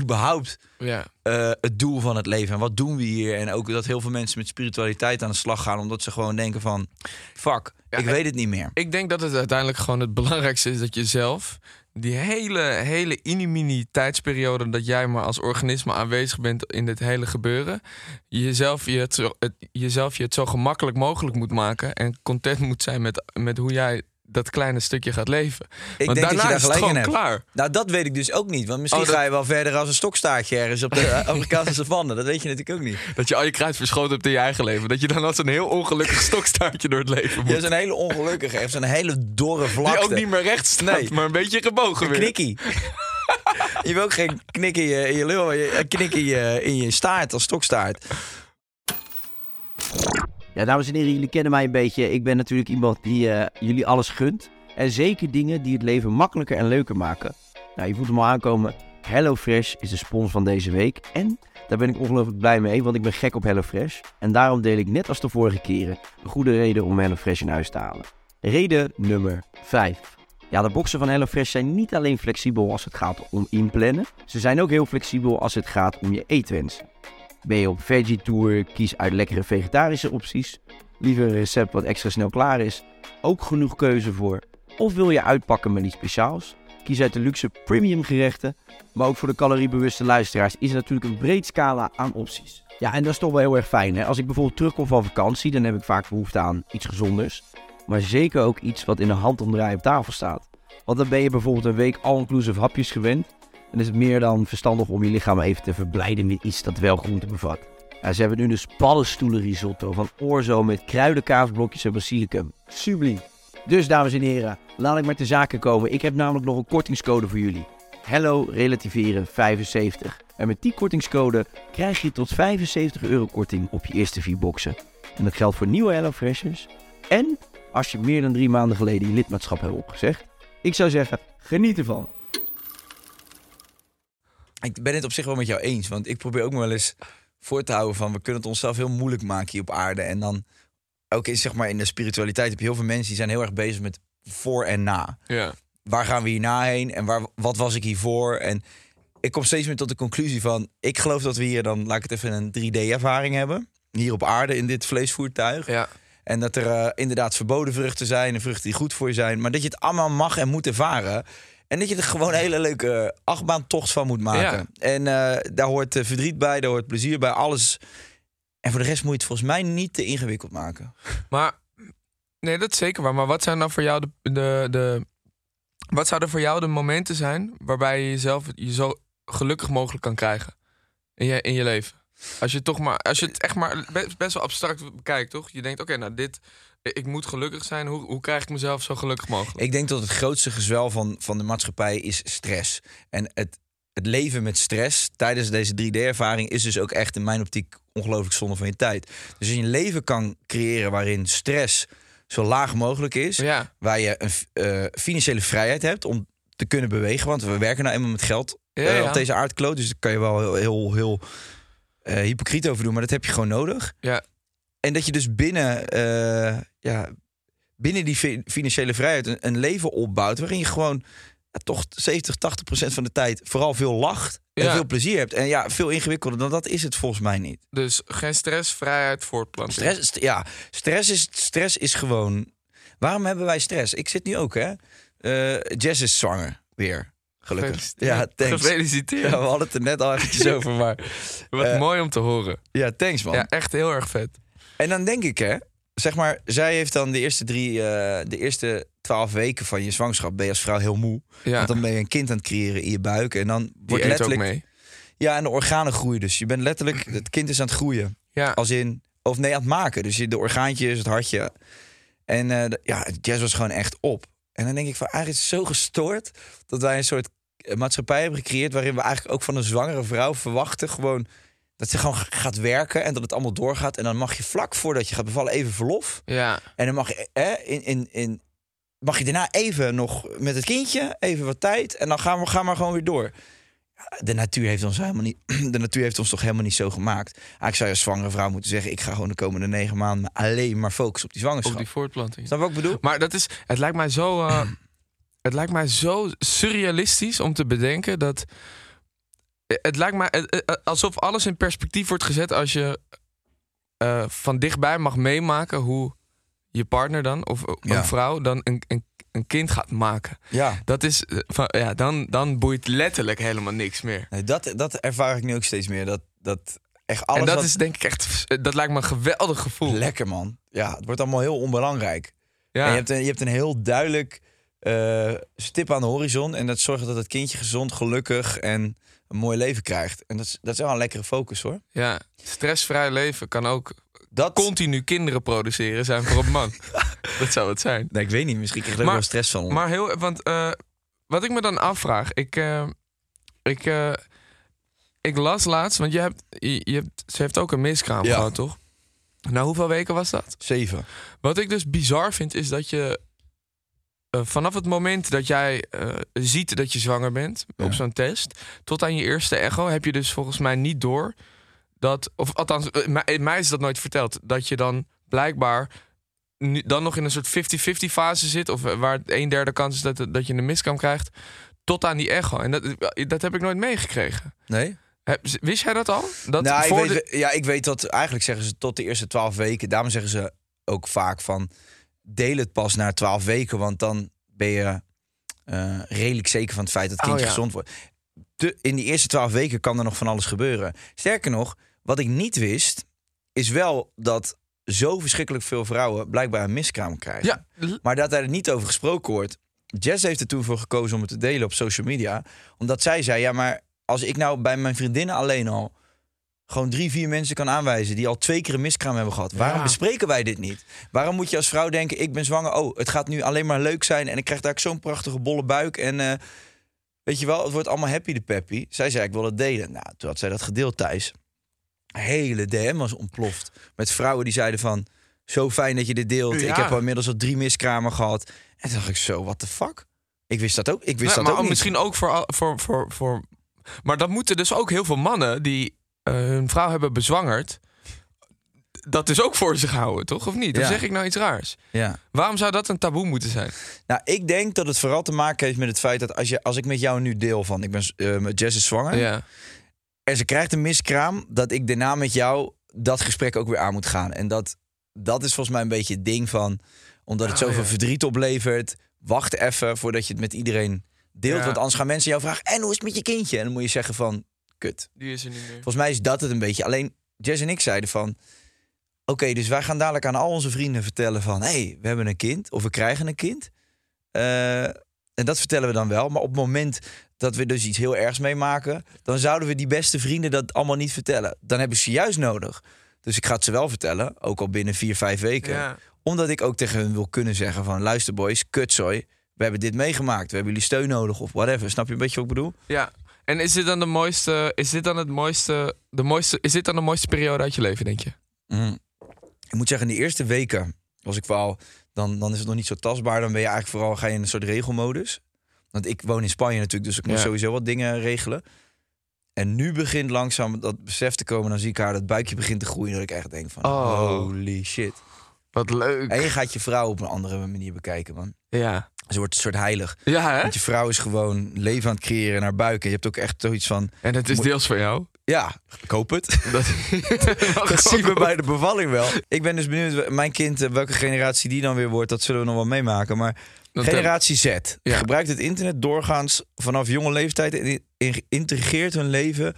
überhaupt ja. eh, het doel van het leven en wat doen we hier? En ook dat heel veel mensen met spiritualiteit aan de slag gaan, omdat ze gewoon denken van, fuck, Ja, ik weet het niet meer. Ik denk dat het uiteindelijk gewoon het belangrijkste is dat je zelf die hele, hele mini tijdsperiode dat jij maar als organisme aanwezig bent in dit hele gebeuren, jezelf je het, zo, het, jezelf je het zo gemakkelijk mogelijk moet maken en content moet zijn met, met hoe jij dat kleine stukje gaat leven. Ik Want denk dat je daar is het gewoon hebt. klaar. Nou, dat weet ik dus ook niet. Want misschien Oh, dat- ga je wel verder als een stokstaartje ergens op de Amerikaanse savanne. Dat weet je natuurlijk ook niet. Dat je al je kruid verschoten hebt in je eigen leven. Dat je dan als een heel ongelukkig stokstaartje door het leven Je moet. hebt een hele ongelukkige, hebt zo'n hele dorre vlakte. Die ook niet meer recht staat, Nee. maar een beetje gebogen Een weer. knikkie. je wil ook geen knik in je, in je lul, een knik in je, in je staart als stokstaart. Ja, dames en heren, jullie kennen mij een beetje. Ik ben natuurlijk iemand die eh, jullie alles gunt. En zeker dingen die het leven makkelijker en leuker maken. Nou, je voelt hem al aankomen. HelloFresh is de sponsor van deze week. En daar ben ik ongelooflijk blij mee, want ik ben gek op HelloFresh. En daarom deel ik net als de vorige keren een goede reden om HelloFresh in huis te halen. Reden nummer 5. Ja, de boxen van HelloFresh zijn niet alleen flexibel als het gaat om inplannen. Ze zijn ook heel flexibel als het gaat om je eetwensen. Ben je op veggie tour, kies uit lekkere vegetarische opties. Liever een recept wat extra snel klaar is. Ook genoeg keuze voor. Of wil je uitpakken met iets speciaals? Kies uit de luxe premium gerechten. Maar ook voor de caloriebewuste luisteraars is er natuurlijk een breed scala aan opties. Ja, en dat is toch wel heel erg fijn. Hè? Als ik bijvoorbeeld terugkom van vakantie, dan heb ik vaak behoefte aan iets gezonders. Maar zeker ook iets wat in een handomdraai op tafel staat. Want dan ben je bijvoorbeeld een week all-inclusive hapjes gewend. En is het meer dan verstandig om je lichaam even te verblijden met iets dat wel groente bevat. Ja, ze hebben nu dus paddenstoelenrisotto van Orzo met kruiden, kaasblokjes en basilicum. Subliem. Dus dames en heren, laat ik maar te zaken komen. Ik heb namelijk nog een kortingscode voor jullie. Hello Relativeren 75. En met die kortingscode krijg je tot 75 euro korting op je eerste vier boxen. En dat geldt voor nieuwe HelloFreshers. En als je meer dan drie maanden geleden je lidmaatschap hebt opgezegd. Ik zou zeggen, geniet ervan. Ik ben het op zich wel met jou eens. Want ik probeer ook wel eens voor te houden van... we kunnen het onszelf heel moeilijk maken hier op aarde. En dan ook in, zeg maar, in de spiritualiteit heb je heel veel mensen... die zijn heel erg bezig met voor en na. Ja. Waar gaan we hierna heen? En waar, wat was ik hiervoor? En ik kom steeds meer tot de conclusie van... ik geloof dat we hier dan, laat ik het even, een 3D-ervaring hebben. Hier op aarde in dit vleesvoertuig. Ja. En dat er eh, inderdaad verboden vruchten zijn en vruchten die goed voor je zijn. Maar dat je het allemaal mag en moet ervaren. En dat je er gewoon een hele leuke achtbaantocht van moet maken. En eh, daar hoort eh, verdriet bij, daar hoort plezier bij, alles. En voor de rest moet je het volgens mij niet te ingewikkeld maken. Maar, nee, dat is zeker waar. Maar wat zijn dan voor jou de, de, de. Wat zouden voor jou de momenten zijn waarbij je jezelf je zo gelukkig mogelijk kan krijgen in je, in je leven? Als je toch maar, als je het echt maar best, best wel abstract bekijkt, toch? Je denkt, oké, nou dit, ik moet gelukkig zijn. Hoe, hoe krijg ik mezelf zo gelukkig mogelijk? Ik denk dat het grootste gezwel van, van de maatschappij is stress. En het, het leven met stress tijdens deze 3D-ervaring is dus ook echt in mijn optiek ongelooflijk zonde van je tijd. Dus als je een leven kan creëren waarin stress zo laag mogelijk is, Ja, waar je een eh, financiële vrijheid hebt om te kunnen bewegen, want we werken nou eenmaal met geld Ja, eh, op deze aardkloot, dus daar kan je wel heel, heel, heel eh, hypocriet over doen, maar dat heb je gewoon nodig. ja, En dat je dus binnen, eh, ja, binnen die fi- financiële vrijheid een, een leven opbouwt waarin je gewoon ja, toch 70, 80 procent van de tijd vooral veel lacht en Ja. veel plezier hebt. En ja, veel ingewikkelder dan dat is het volgens mij niet. Dus geen stress, vrijheid, voortplanting. Stress, st- ja, stress is, stress is gewoon. Waarom hebben wij stress? Ik zit nu ook, hè? Eh Jess is zwanger weer. Gelukkig. Gefeliciteerd. Ja, thanks. Gefeliciteerd. Ja, we hadden het er net al eventjes over, maar Wat eh, mooi om te horen. ja, thanks man. Ja, echt heel erg vet. En dan denk ik, hè, zeg maar, zij heeft dan de eerste drie, eh, de eerste twaalf weken van je zwangerschap ben je als vrouw heel moe. Ja, Want dan ben je een kind aan het creëren in je buik en dan die wordt letterlijk, mee. ja, en de organen groeien. Dus je bent letterlijk, het kind is aan het groeien. Ja, Als in, of nee, aan het maken. Dus je- de orgaantjes, het hartje. En de- ja, Jazz was gewoon echt op. En dan denk ik van, eigenlijk is het zo gestoord dat wij een soort maatschappij hebben gecreëerd waarin we eigenlijk ook van een zwangere vrouw verwachten gewoon dat ze gewoon gaat werken en dat het allemaal doorgaat. En dan mag je vlak voordat je gaat bevallen even verlof. ja. En dan mag je, eh, in, in, in, mag je daarna even nog met het kindje, even wat tijd. En dan gaan we, gaan maar gewoon weer door. De natuur heeft ons helemaal niet. De natuur heeft ons toch helemaal niet zo gemaakt. Eigenlijk zou je als zwangere vrouw moeten zeggen: ik ga gewoon de komende negen maanden alleen maar focussen op die zwangerschap. op die voortplanting. Snap wat ik bedoel? Maar dat is, het lijkt mij zo, eh, het lijkt mij zo surrealistisch om te bedenken dat. Het lijkt eh, alsof alles in perspectief wordt gezet als je eh, van dichtbij mag meemaken hoe je partner dan, of Ja. een vrouw, dan een, een, een kind gaat maken. Ja. Dat is, eh, van, ja, dan, dan boeit letterlijk helemaal niks meer. Nee, dat, dat ervaar ik nu ook steeds meer. Dat, dat echt alles. en dat wat- is denk ik echt, dat lijkt me een geweldig gevoel. lekker, man. Ja, het wordt allemaal heel onbelangrijk. Ja. En je, hebt een, je hebt een heel duidelijk eh, stip aan de horizon. En dat zorgt dat het kindje gezond, gelukkig en een mooi leven krijgt. En dat is, dat is wel een lekkere focus hoor. ja, stressvrij leven kan ook Dat continu kinderen produceren zijn voor een man. dat zou het zijn. Nee, ik weet niet. Misschien krijg ik er Maar- wel stress van. Maar heel, want eh, wat ik me dan afvraag, ik, eh, ik, ik las laatst, want je hebt, je, je hebt, ze heeft ook een miskraam Ja. gehad, toch? Nou, hoeveel weken was dat? Zeven. Wat ik dus bizar vind, is dat je eh, vanaf het moment dat jij eh, ziet dat je zwanger bent Ja. op zo'n test, tot aan je eerste echo, heb je dus volgens mij niet door dat, of althans, eh, mij, mij is dat nooit verteld, dat je dan blijkbaar nu, dan nog in een soort 50-50 fase zit, of waar het een derde kans is dat, dat je een miskraam krijgt, tot aan die echo. En dat, dat heb ik nooit meegekregen. Nee? Wist jij dat al? Dat nou, ik voor weet, de- ja, ik weet dat eigenlijk zeggen ze tot de eerste twaalf weken. Daarom zeggen ze ook vaak van deel het pas na twaalf weken. Want dan ben je eh, redelijk zeker van het feit dat het Oh, kindje ja. gezond wordt. De, in die eerste twaalf weken kan er nog van alles gebeuren. Sterker nog, wat ik niet wist, is wel dat zo verschrikkelijk veel vrouwen blijkbaar een miskraam krijgen. ja, Maar dat daar niet over gesproken wordt. Jess heeft er toen voor gekozen om het te delen op social media. Omdat zij zei, ja, maar als ik nou bij mijn vriendinnen alleen al... gewoon drie, vier mensen kan aanwijzen... die al twee keer een miskraam hebben gehad. Waarom Ja. bespreken wij dit niet? Waarom moet je als vrouw denken, ik ben zwanger... oh, het gaat nu alleen maar leuk zijn... en ik krijg daar zo'n prachtige bolle buik... en eh, weet je wel, het wordt allemaal happy de peppy. Zij zei, ik wil het delen. Nou, toen had zij dat gedeeld thuis. Hele DM was ontploft. Met vrouwen die zeiden van... zo fijn dat je dit deelt. Ja. Ik heb al inmiddels al drie miskramen gehad. En toen dacht ik zo, what the fuck? Ik wist dat ook. Ik wist Ja, dat maar ook niet. misschien ook voor, voor, voor, voor. Maar dat moeten dus ook heel veel mannen die hun vrouw hebben bezwangerd. Dat dus ook voor zich houden, toch? Of niet? Ja. zeg ik nou iets raars? Ja. Waarom zou dat een taboe moeten zijn? Nou, ik denk dat het vooral te maken heeft met het feit dat als, je, als ik met jou nu deel van... ik ben eh, met Jess is zwanger Ja. en ze krijgt een miskraam... dat ik daarna met jou dat gesprek ook weer aan moet gaan. En dat, dat is volgens mij een beetje het ding van... omdat het Oh, zoveel ja. verdriet oplevert... wacht even voordat je het met iedereen deelt. Ja. Want anders gaan mensen jou vragen... en hoe is het met je kindje? En dan moet je zeggen van, kut. Die is er niet meer. Volgens mij is dat het een beetje. Alleen Jess en ik zeiden van... Oké, dus wij gaan dadelijk aan al onze vrienden vertellen van... hé, hey, we hebben een kind of we krijgen een kind. Eh, en dat vertellen we dan wel. Maar op het moment dat we dus iets heel ergs meemaken... dan zouden we die beste vrienden dat allemaal niet vertellen. Dan hebben ze juist nodig. Dus ik ga het ze wel vertellen, ook al binnen vier, vijf weken. Ja. Omdat ik ook tegen hun wil kunnen zeggen van... luister boys, kutzooi, we hebben dit meegemaakt. We hebben jullie steun nodig of whatever. Snap je een beetje wat ik bedoel? ja. En is dit dan de mooiste. Is dit dan het mooiste. De mooiste is dit dan de mooiste periode uit je leven, denk je? Mm. Ik moet zeggen, in de eerste weken, als ik wel, dan, dan is het nog niet zo tastbaar. Dan ben je eigenlijk vooral ga je in een soort regelmodus. Want ik woon in Spanje natuurlijk, dus ik moet Ja. sowieso wat dingen regelen. En nu begint langzaam dat besef te komen. Dan zie ik haar dat buikje begint te groeien. Dat ik echt denk van, Oh. holy shit. Wat leuk. En je gaat je vrouw op een andere manier bekijken, man. Ja. Ze wordt een soort heilig. Ja, hè? Want je vrouw is gewoon leven aan het creëren naar buik. En je hebt ook echt zoiets van... En het is deels van jou. Ja, koop het. Dat, Dat zien we bij de bevalling wel. Ik ben dus benieuwd, mijn kind, eh, welke generatie die dan weer wordt, dat zullen we nog wel meemaken. Maar Dat- generatie Z Ja. gebruikt het internet doorgaans vanaf jonge leeftijd en in- integreert hun leven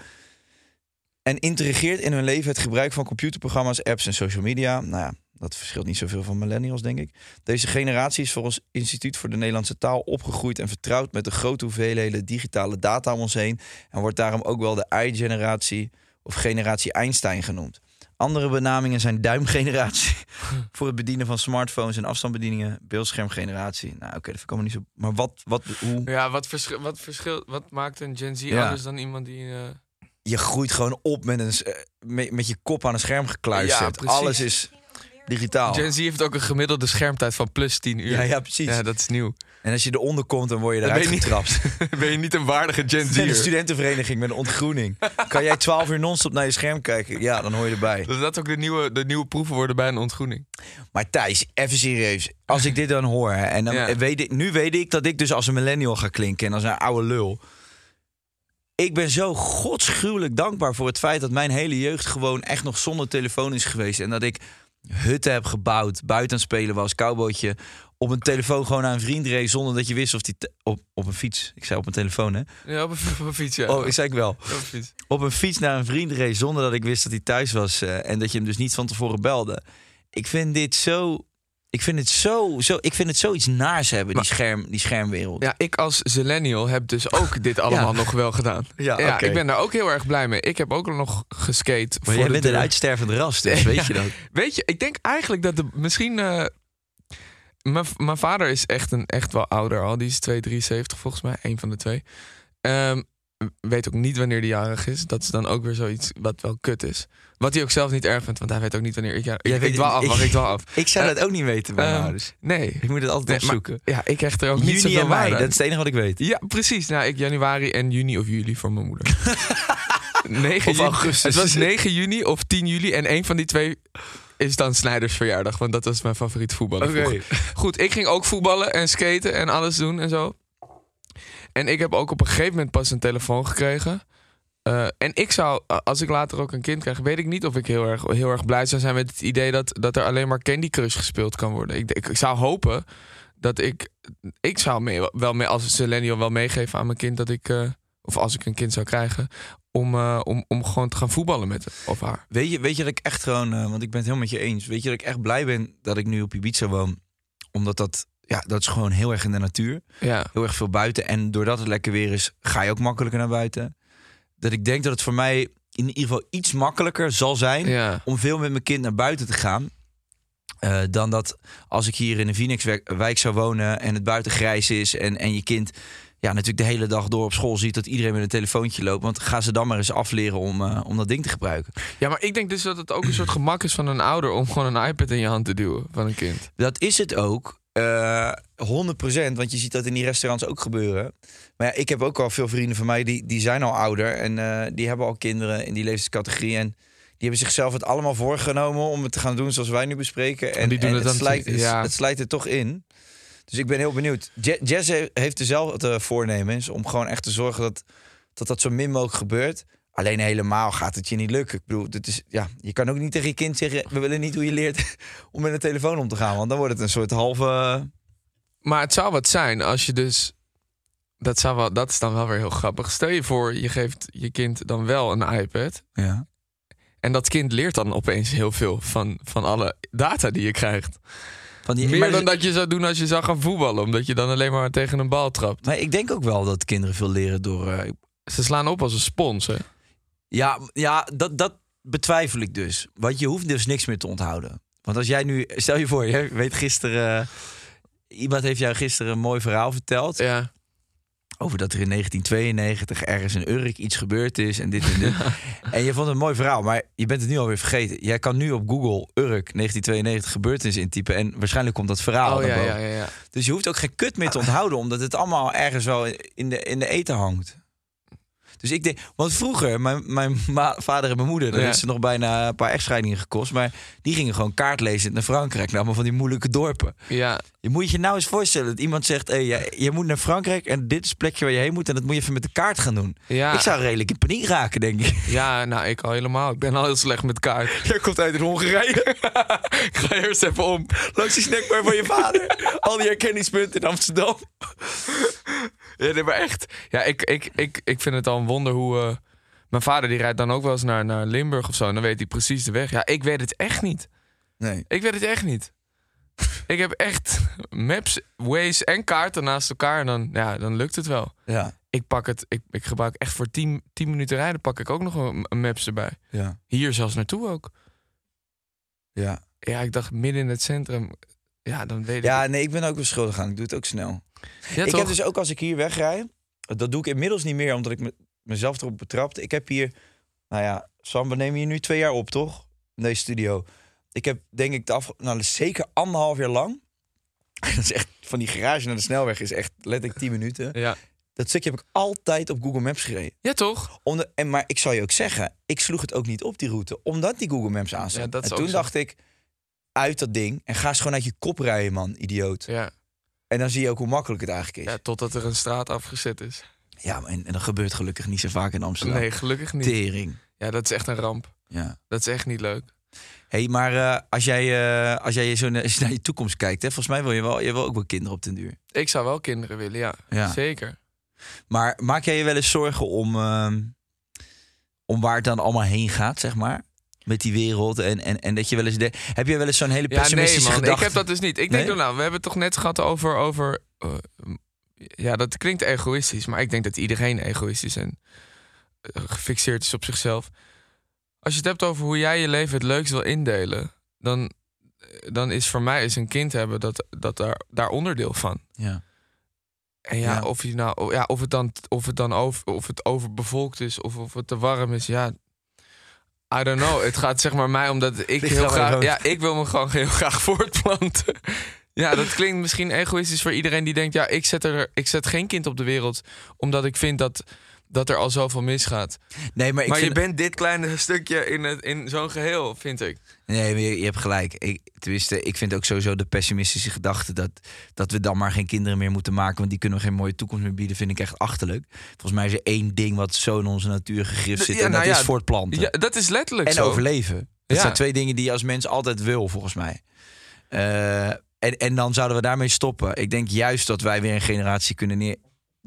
en integreert in hun leven het gebruik van computerprogramma's, apps en social media. Nou ja, dat verschilt niet zoveel van millennials, denk ik. Deze generatie is volgens Instituut voor de Nederlandse Taal opgegroeid en vertrouwd met de grote hoeveelheden digitale data om ons heen en wordt daarom ook wel de i-generatie of generatie Einstein genoemd. Andere benamingen zijn duimgeneratie voor het bedienen van smartphones en afstandsbedieningen, beeldschermgeneratie. Nou, oké, dat vind ik allemaal niet zo. Maar wat, wat, hoe? ja, wat, verschil, wat, verschil, wat maakt een Gen Z Ja. anders dan iemand die... eh, Je groeit gewoon op met, een, eh, met, met je kop aan een scherm gekluisterd. Ja. Alles is digitaal. Gen Z heeft ook een gemiddelde schermtijd van plus 10 uur. Ja, ja, precies. Ja, dat is nieuw. En als je eronder komt, dan word je eruit ben je niet- getrapt. ben je niet een waardige Gen de Z'er. studentenvereniging met een ontgroening. Kan jij 12 uur non-stop naar je scherm kijken? Ja, dan hoor je erbij. Dat dat ook de nieuwe, de nieuwe proeven worden bij een ontgroening. Maar Thijs, even serieus. Als ik dit dan hoor, hè, en dan Ja. weet ik, nu weet ik dat ik dus als een millennial ga klinken en als een oude lul. Ik ben zo godsgruwelijk dankbaar voor het feit dat mijn hele jeugd gewoon echt nog zonder telefoon is geweest. En dat ik hutten heb gebouwd, buiten spelen was, cowboytje. Op een telefoon gewoon naar een vriend reed zonder dat je wist of die... op, op een fiets. Ik zei op een telefoon, hè? Ja, op een, op een fiets, ja. Oh, ik zei ik wel. Op een fiets. Op een fiets naar een vriend reed zonder dat ik wist dat hij thuis was. eh, en dat je hem dus niet van tevoren belde. Ik vind dit zo... Ik vind het zo, zo, ik vind het zoiets naars hebben, die, scherm, die schermwereld. Ja, ik als Zillennial heb dus ook dit allemaal nog wel gedaan. Ja, ik ben daar ook heel erg blij mee. Ik heb ook nog geskate. Maar voor jij de bent een uitstervend ras, dus weet je dat? Weet je, ik denk eigenlijk dat de misschien. eh, mijn mijn vader is echt, een, echt wel ouder al. Die is 273 volgens mij, een van de twee. Ehm, weet ook niet wanneer die jarig is. Dat is dan ook weer zoiets wat wel kut is. Wat hij ook zelf niet erg vindt, want hij weet ook niet wanneer ik. Ja, ik wel het- af, ik- wacht, ik wel af. Ik zou Eh, dat ook niet weten bij mijn Ehm, ouders. Nee. Ik moet het altijd Nee, maar- opzoeken. Ja, ik hecht er ook niet Juni zoveel en mei, dat is het enige wat ik weet. Ja, precies. Nou, ik januari en juni of juli voor mijn moeder. 9 Of juni- augustus. Het was 9 juni of 10 juli. En een van die twee is dan Snijders verjaardag. Want dat was mijn favoriete voetballer. Oké. Goed, ik ging ook voetballen en skaten en alles doen en zo. En ik heb ook op een gegeven moment pas een telefoon gekregen. Eh, en ik zou, als ik later ook een kind krijg, weet ik niet of ik heel erg, heel erg blij zou zijn met het idee dat, dat er alleen maar Candy Crush gespeeld kan worden. Ik, ik, zou hopen dat ik, ik zou wel mee, als millennial wel meegeven aan mijn kind dat ik, eh, of als ik een kind zou krijgen, om, eh, om, om gewoon te gaan voetballen met hem of haar. Weet je, weet je dat ik echt gewoon, want ik ben het helemaal met je eens. Weet je dat ik echt blij ben dat ik nu op Ibiza woon? Omdat dat, ja, dat is gewoon heel erg in de natuur. Ja, Heel erg veel buiten. En doordat het lekker weer is, ga je ook makkelijker naar buiten. Dat ik denk dat het voor mij in ieder geval iets makkelijker zal zijn ja. om veel met mijn kind naar buiten te gaan. eh, dan dat als ik hier in een Phoenix-wijk zou wonen en het buiten grijs is en, en je kind ja, natuurlijk de hele dag door op school ziet dat iedereen met een telefoontje loopt. Want ga ze dan maar eens afleren om, eh, om dat ding te gebruiken. ja, maar ik denk dus dat het ook een soort gemak is van een ouder om gewoon een iPad in je hand te duwen van een kind. Dat is het ook. Eh 100%, want je ziet dat in die restaurants ook gebeuren. Maar ja, ik heb ook al veel vrienden van mij die, die zijn al ouder en eh, die hebben al kinderen in die leeftijdscategorie. En die hebben zichzelf het allemaal voorgenomen om het te gaan doen zoals wij nu bespreken. En, die doen en het dan slijt, ja. het slijt er toch in. Dus ik ben heel benieuwd. Je- Jess he- heeft dezelfde voornemens om gewoon echt te zorgen dat dat, dat zo min mogelijk gebeurt. Alleen helemaal gaat het je niet lukken. Ik bedoel, dit is, ja, je kan ook niet tegen je kind zeggen... we willen niet hoe je leert om met een telefoon om te gaan. Want dan wordt het een soort halve... Maar het zou wat zijn als je dus. Dat, zou wel, dat is dan wel weer heel grappig. Stel je voor, je geeft je kind dan wel een iPad. Ja. En dat kind leert dan opeens heel veel van, van alle data die je krijgt. Van die, Meer maar, dan dat je zou doen als je zou gaan voetballen. Omdat je dan alleen maar tegen een bal trapt. maar ik denk ook wel dat kinderen veel leren door... eh, Ze slaan op als een spons, hè? Ja, ja dat, dat betwijfel ik dus. Want je hoeft dus niks meer te onthouden. Want als jij nu... Stel je voor, je weet gisteren... eh, iemand heeft jou gisteren een mooi verhaal verteld... Ja. over dat er in 1992 ergens in Urk iets gebeurd is en dit en dit. en je vond het een mooi verhaal, maar je bent het nu alweer vergeten. Jij kan nu op Google Urk 1992 gebeurtenis intypen en waarschijnlijk komt dat verhaal Oh ja, ja, ja, ja. Dus je hoeft ook geen kut meer te onthouden, omdat het allemaal ergens wel in de, in de eten hangt. Dus ik denk, want vroeger, mijn, mijn vader en mijn moeder, Ja. is er nog bijna een paar echtscheidingen gekost. Maar die gingen gewoon kaart lezen naar Frankrijk, naar allemaal van die moeilijke dorpen. Ja, Je moet je nou eens voorstellen dat iemand zegt: hey, je, je moet naar Frankrijk en dit is het plekje waar je heen moet en dat moet je even met de kaart gaan doen. ja. Ik zou redelijk in paniek raken, denk ik. Ja, nou, ik al helemaal. Ik ben al heel slecht met kaart. Jij komt uit Hongarije. ik ga eerst even om. Langs die snackbar van je vader. Al die herkenningspunten in Amsterdam. Ja, nee, maar echt. Ja, ik, ik, ik, ik vind het al een wonder hoe... eh, mijn vader die rijdt dan ook wel eens naar, naar Limburg of zo. En dan weet hij precies de weg. Ja, ik weet het echt niet. Nee. Ik weet het echt niet. ik heb echt maps, Waze en kaarten naast elkaar. En dan, ja, dan lukt het wel. Ja. Ik pak het, ik, ik gebruik echt voor 10 10 minuten rijden pak ik ook nog een, een maps erbij. Ja. Hier zelfs naartoe ook. Ja. Ja, ik dacht midden in het centrum. Ja, dan weet ik. Ja, nee, ik ben ook beschuldigd aan. Ik doe het ook snel. Ja, ik toch? heb dus ook als ik hier wegrij, dat doe ik inmiddels niet meer, omdat ik me, mezelf erop betrapte. Ik heb hier, nou ja, Sam, we nemen hier nu twee jaar op, toch? In deze studio. Ik heb denk ik de af, nou, zeker anderhalf jaar lang. Dat is echt van die garage naar de snelweg is echt letterlijk 10 minuten. Ja. Dat stukje heb ik altijd op Google Maps gereden. ja, toch? Om de, en, maar ik zal je ook zeggen, ik sloeg het ook niet op die route, omdat die Google Maps aan Ja, en toen zo. dacht ik, uit dat ding en ga eens gewoon uit je kop rijden, man, idioot. Ja. En dan zie je ook hoe makkelijk het eigenlijk is. ja, totdat er een straat afgezet is. Ja, maar en, en dat gebeurt gelukkig niet zo vaak in Amsterdam. Nee, gelukkig niet. Tering. Ja, dat is echt een ramp. Ja. Dat is echt niet leuk. hey, maar eh, als jij, eh, als jij zo naar, als je naar je toekomst kijkt, hè, volgens mij wil je wel, je wil ook wel kinderen op den duur. Ik zou wel kinderen willen, ja. Ja. Zeker. Maar maak jij je wel eens zorgen om, ehm, om waar het dan allemaal heen gaat, zeg maar? Met die wereld. En, en, en dat je wel eens. De, heb je wel eens zo'n hele Ja, nee pessimistische man, gedachte? ik heb dat dus niet. Ik Nee? denk, nou, we hebben het toch net gehad over... over eh, ja, dat klinkt egoïstisch, maar ik denk dat iedereen egoïstisch en eh, gefixeerd is op zichzelf. Als je het hebt over hoe jij je leven het leukst wil indelen, dan, dan is voor mij is een kind hebben dat, dat daar, daar onderdeel van. Ja. En ja, Ja. Of, je nou, ja of het dan, of het dan over, of het overbevolkt is of of het te warm is, ja. I don't know. Het gaat zeg maar mij omdat ik Ligt heel graag, ja, ik wil me gewoon heel graag voortplanten. Ja, dat klinkt misschien egoïstisch voor iedereen die denkt, ja, ik zet er, ik zet geen kind op de wereld omdat ik vind dat dat er al zoveel misgaat. Nee, maar ik maar vind, je bent dit kleine stukje in, het, in zo'n geheel, vind ik. Nee, je, je hebt gelijk. Ik, tenminste, ik vind ook sowieso de pessimistische gedachte dat, dat we dan maar geen kinderen meer moeten maken, want die kunnen we geen mooie toekomst meer bieden, vind ik echt achterlijk. Volgens mij is er één ding wat zo in onze natuur gegrift zit, Ja, en dat nou ja, is voortplanten. Ja, dat is letterlijk en zo. overleven. Dat Ja. zijn twee dingen die je als mens altijd wil, volgens mij. Eh, en, en dan zouden we daarmee stoppen. Ik denk juist dat wij weer een generatie kunnen neer,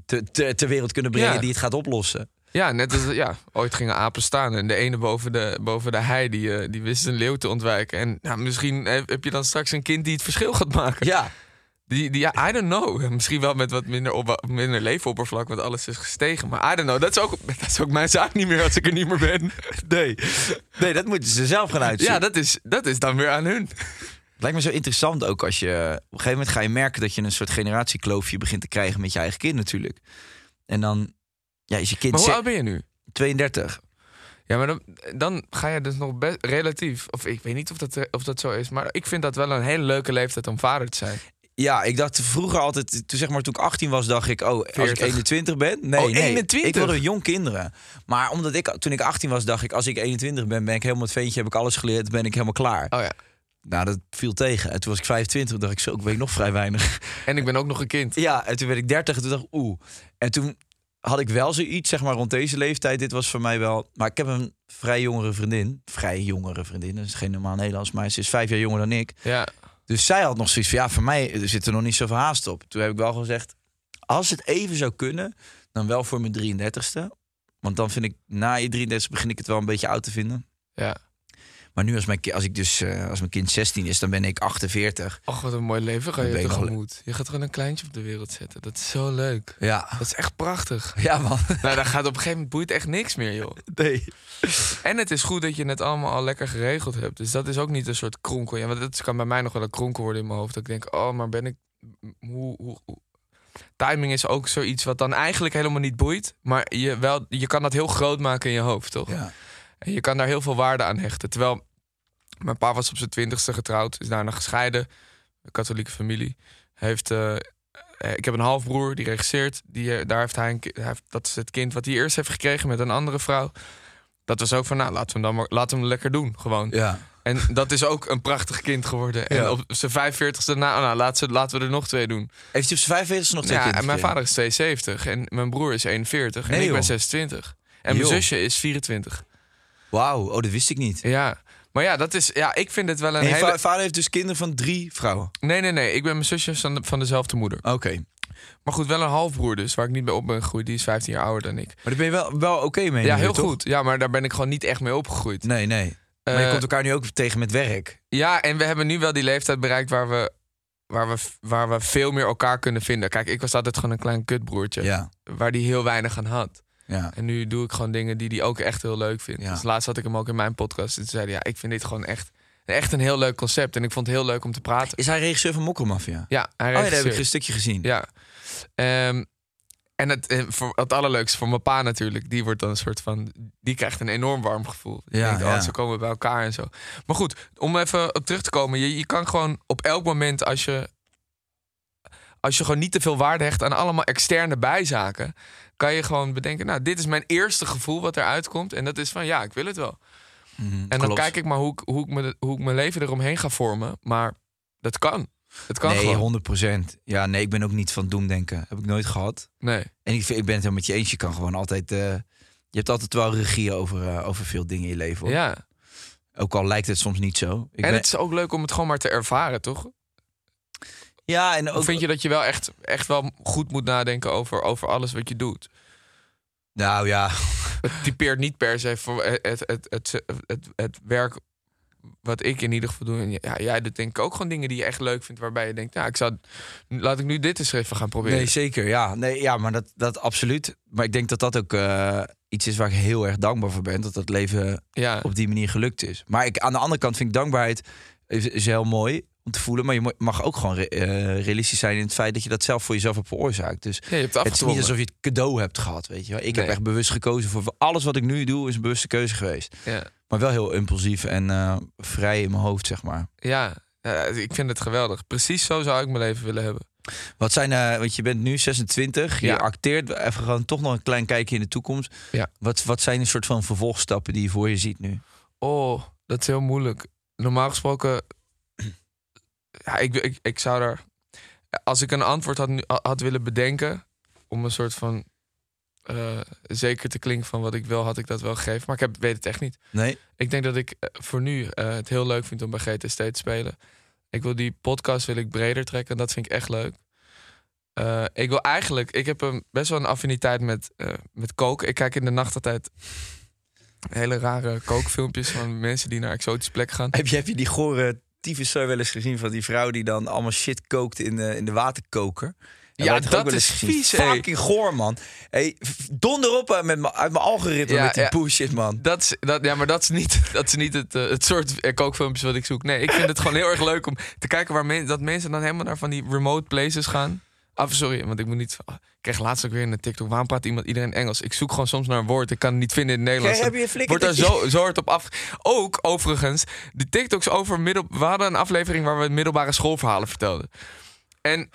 te, te, ter wereld kunnen brengen Ja. die het gaat oplossen. Ja, net als ja, ooit gingen apen staan en de ene boven de, boven de hei die, eh, die wist een leeuw te ontwijken. En nou, misschien heb heb je dan straks een kind die het verschil gaat maken. Ja, Die, die, ja, I don't know. Misschien wel met wat minder, op, minder leefoppervlak, want alles is gestegen. Maar I don't know. Dat is, ook, dat is ook mijn zaak niet meer als ik er niet meer ben. nee. Nee, dat moeten ze zelf gaan uitzoeken. Ja, dat is, dat is dan weer aan hun. Het lijkt me zo interessant ook als je... Op een gegeven moment ga je merken dat je een soort generatiekloofje begint te krijgen met je eigen kind natuurlijk. En dan ja, is je kind Maar hoe oud ben je nu? 32. Ja, maar dan, dan ga je dus nog best relatief. Of ik weet niet of dat, of dat zo is. Maar ik vind dat wel een hele leuke leeftijd om vader te zijn. Ja, ik dacht vroeger altijd, toen, zeg maar, toen ik 18 was, dacht ik, oh, als ik 40. 21 ben. Nee, Oh, nee, 21? ik wilde jong kinderen. Maar omdat ik, toen ik 18 was, dacht ik, als ik 21 ben, ben ik helemaal het veentje, heb ik alles geleerd, ben ik helemaal klaar. Oh ja. Nou, dat viel tegen. En toen was ik 25, dacht ik, zo, ik weet nog vrij weinig. En ik ben ook nog een kind. Ja, en toen werd ik 30 en toen dacht ik, oeh. En toen had ik wel zoiets, zeg maar, rond deze leeftijd. Dit was voor mij wel... Maar ik heb een vrij jongere vriendin. Vrij jongere vriendin. Dat is geen normaal Nederlands, maar ze is vijf jaar jonger dan ik. Ja. Dus zij had nog zoiets van, ja, voor mij er zit er nog niet zoveel haast op. Toen heb ik wel gezegd, als het even zou kunnen, dan wel voor mijn 33ste. Want dan vind ik, na je 33 begin ik het wel een beetje oud te vinden. Ja. Maar nu als, mijn, als ik dus, eh, als mijn kind 16 is, dan ben ik 48. Och, wat een mooi leven ga je tegemoet. Je gaat gewoon een kleintje op de wereld zetten. Dat is zo leuk. Ja. Dat is echt prachtig. Ja, man. nou, dan gaat op een gegeven moment boeit echt niks meer, joh. Nee. En het is goed dat je het allemaal al lekker geregeld hebt. Dus dat is ook niet een soort kronkel. Ja, want dat kan bij mij nog wel een kronkel worden in mijn hoofd. Dat ik denk, oh, maar ben ik... Hoe, hoe, hoe- Timing is ook zoiets wat dan eigenlijk helemaal niet boeit. Maar je, wel, je kan dat heel groot maken in je hoofd, toch? Ja. En je kan daar heel veel waarde aan hechten. Terwijl mijn pa was op zijn twintigste getrouwd. Is daarna gescheiden. Een katholieke familie. Heeft, eh, eh, ik heb een halfbroer die regisseert. Die, eh, daar heeft hij, een, hij heeft, dat is het kind wat hij eerst heeft gekregen met een andere vrouw. Dat was ook van, nou, laten we hem dan maar, laten we hem lekker doen, gewoon. Ja. En dat is ook een prachtig kind geworden. En op zijn 45ste, nou, nou laten, ze, laten we er nog twee doen. Heeft hij op zijn 45 nog twee Ja, kinderen mijn vader is 72 en mijn broer is 41 Nee, en ik ben joh. 26. En Joh. mijn zusje is 24. Wauw, oh, dat wist ik niet. Ja, maar ja, dat is, ja, ik vind het wel een En je hele... va- vader heeft dus kinderen van drie vrouwen. Nee, nee, nee. Ik ben mijn zusje van, de- van dezelfde moeder. Oké. Maar goed, wel een halfbroer dus, waar ik niet bij op ben gegroeid. Die is 15 jaar ouder dan ik. Maar daar ben je wel, wel oké mee ja, heel toch? goed. Ja, maar daar ben ik gewoon niet echt mee opgegroeid. Nee, nee. Maar je Eh, komt elkaar nu ook tegen met werk. Ja, en we hebben nu wel die leeftijd bereikt waar we, waar we, waar we veel meer elkaar kunnen vinden. Kijk, ik was altijd gewoon een klein kutbroertje. Ja. Waar die heel weinig aan had. Ja. En nu doe ik gewoon dingen die hij ook echt heel leuk vindt. Ja. Dus laatst had ik hem ook in mijn podcast. En toen zei hij, ja, ik vind dit gewoon echt, echt een heel leuk concept. En ik vond het heel leuk om te praten. Is hij regisseur van Mokkelmafia? Ja, hij Oh ja, daar heb ik een stukje gezien. Ja. Ehm, en het, eh, voor, het allerleukste voor mijn pa natuurlijk. Die wordt dan een soort van. Die krijgt een enorm warm gevoel. Ja, denkt, oh, ja. zo komen we bij elkaar en zo. Maar goed, om even op terug te komen. Je, je kan gewoon op elk moment als je. Als je gewoon niet te veel waarde hecht aan allemaal externe bijzaken. Kan je gewoon bedenken, nou, dit is mijn eerste gevoel wat eruit komt. En dat is van, ja, ik wil het wel. Mhm, En dan klopt. kijk ik maar hoe ik, hoe, ik me, hoe ik mijn leven eromheen ga vormen. Maar dat kan. Het kan nee, gewoon. 100 procent. Ja, nee, ik ben ook niet van doemdenken. Heb ik nooit gehad. Nee. En ik, vind- ik ben het helemaal met je eens. Je kan gewoon altijd... eh, je hebt altijd wel regie over, eh, over veel dingen in je leven. Hoor. Ja. Ook al lijkt het soms niet zo. Ik en ben- het is ook leuk om het gewoon maar te ervaren, toch? Ja, en Of ook... vind je dat je wel echt, echt wel goed moet nadenken over, over alles wat je doet? Nou ja, Het typeert niet per se voor het, het, het, het, het, het werk wat ik in ieder geval doe. En ja, jij doet denk ik ook gewoon dingen die je echt leuk vindt. Waarbij je denkt, nou, ik zou, laat ik nu dit eens even gaan proberen. nee, zeker. Ja, nee, ja maar dat, dat absoluut. Maar ik denk dat dat ook eh, iets is waar ik heel erg dankbaar voor ben. Dat het leven ja. op die manier gelukt is. Maar ik, aan de andere kant vind ik dankbaarheid is, is heel mooi om te voelen. Maar je mag ook gewoon re- eh, realistisch zijn in het feit dat je dat zelf voor jezelf hebt veroorzaakt. Dus Ja, je hebt het is niet alsof je het cadeau hebt gehad, weet je wel. Ik heb echt bewust gekozen voor alles wat ik nu doe is een bewuste keuze geweest. Ja. Maar wel heel impulsief en eh, vrij in mijn hoofd, zeg maar. Ja. ik vind het geweldig. Precies zo zou ik mijn leven willen hebben. Wat zijn, eh, want je bent nu 26, je acteert, even gewoon toch nog een klein kijkje in de toekomst. Ja. Wat, wat zijn een soort van vervolgstappen die je voor je ziet nu? Oh, dat is heel moeilijk. Normaal gesproken, ja, ik, ik, ik zou daar, als ik een antwoord had, had willen bedenken, om een soort van eh, zeker te klinken van wat ik wil, had ik dat wel gegeven. Maar ik heb, weet het echt niet. Nee? Ik denk dat ik eh, voor nu eh, het heel leuk vind om bij GTST te spelen. Ik wil die podcast wil ik breder trekken en dat vind ik echt leuk. Ik wil eigenlijk, ik heb een, best wel een affiniteit met, met koken. Ik kijk in de nacht altijd hele rare kookfilmpjes van mensen die naar exotische plekken gaan. Heb je, heb je die gore tyfuszooi wel eens gezien van die vrouw die dan allemaal shit kookt in de, in de waterkoker? Ja, dat is vies. Fucking goor, man. Hey, donder op eh, met mijn- uit mijn algoritme Ja, met die ja. bullshit, man. Dat is, dat, ja, maar dat is niet, dat is niet het, eh, het soort eh, kookfilmpjes wat ik zoek. Nee, ik vind het gewoon heel erg leuk om te kijken waar men, dat mensen dan helemaal naar van die remote places gaan. Ah, sorry, want ik moet niet. ah, Ik kreeg laatst ook weer de TikTok. Waarom praat iemand iedereen Engels? Ik zoek gewoon soms naar een woord. Ik kan het niet vinden in het Nederlands. Kijk, heb je een Wordt daar zo, zo hard op af. Ook overigens, de TikToks over middel. We hadden een aflevering waar we middelbare schoolverhalen vertelden. En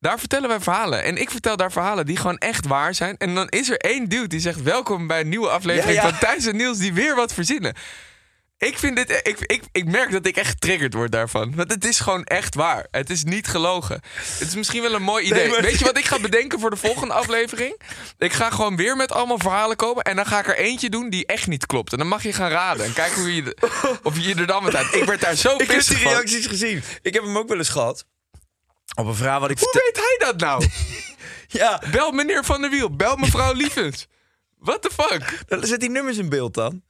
daar vertellen wij verhalen. En ik vertel daar verhalen die gewoon echt waar zijn. En dan is er één dude die zegt: Welkom bij een nieuwe aflevering Ja, ja. van Thijs en Niels, die weer wat verzinnen. Ik vind dit. Ik, ik, ik merk dat ik echt getriggerd word daarvan. Want het is gewoon echt waar. Het is niet gelogen. Het is misschien wel een mooi idee. maar- Weet je wat ik ga bedenken voor de volgende aflevering? Ik ga gewoon weer met allemaal verhalen komen. En dan ga ik er eentje doen die echt niet klopt. En dan mag je gaan raden. En kijken hoe je, of je er dan met uit. Ik werd daar zo Ik heb pissig die van. reacties gezien. Ik heb hem ook wel eens gehad. Op een vraag wat ik Hoe weet hij dat nou? Ja, Bel meneer Van der Wiel. Bel mevrouw Lievens. What the fuck? dan zet die nummers in beeld dan.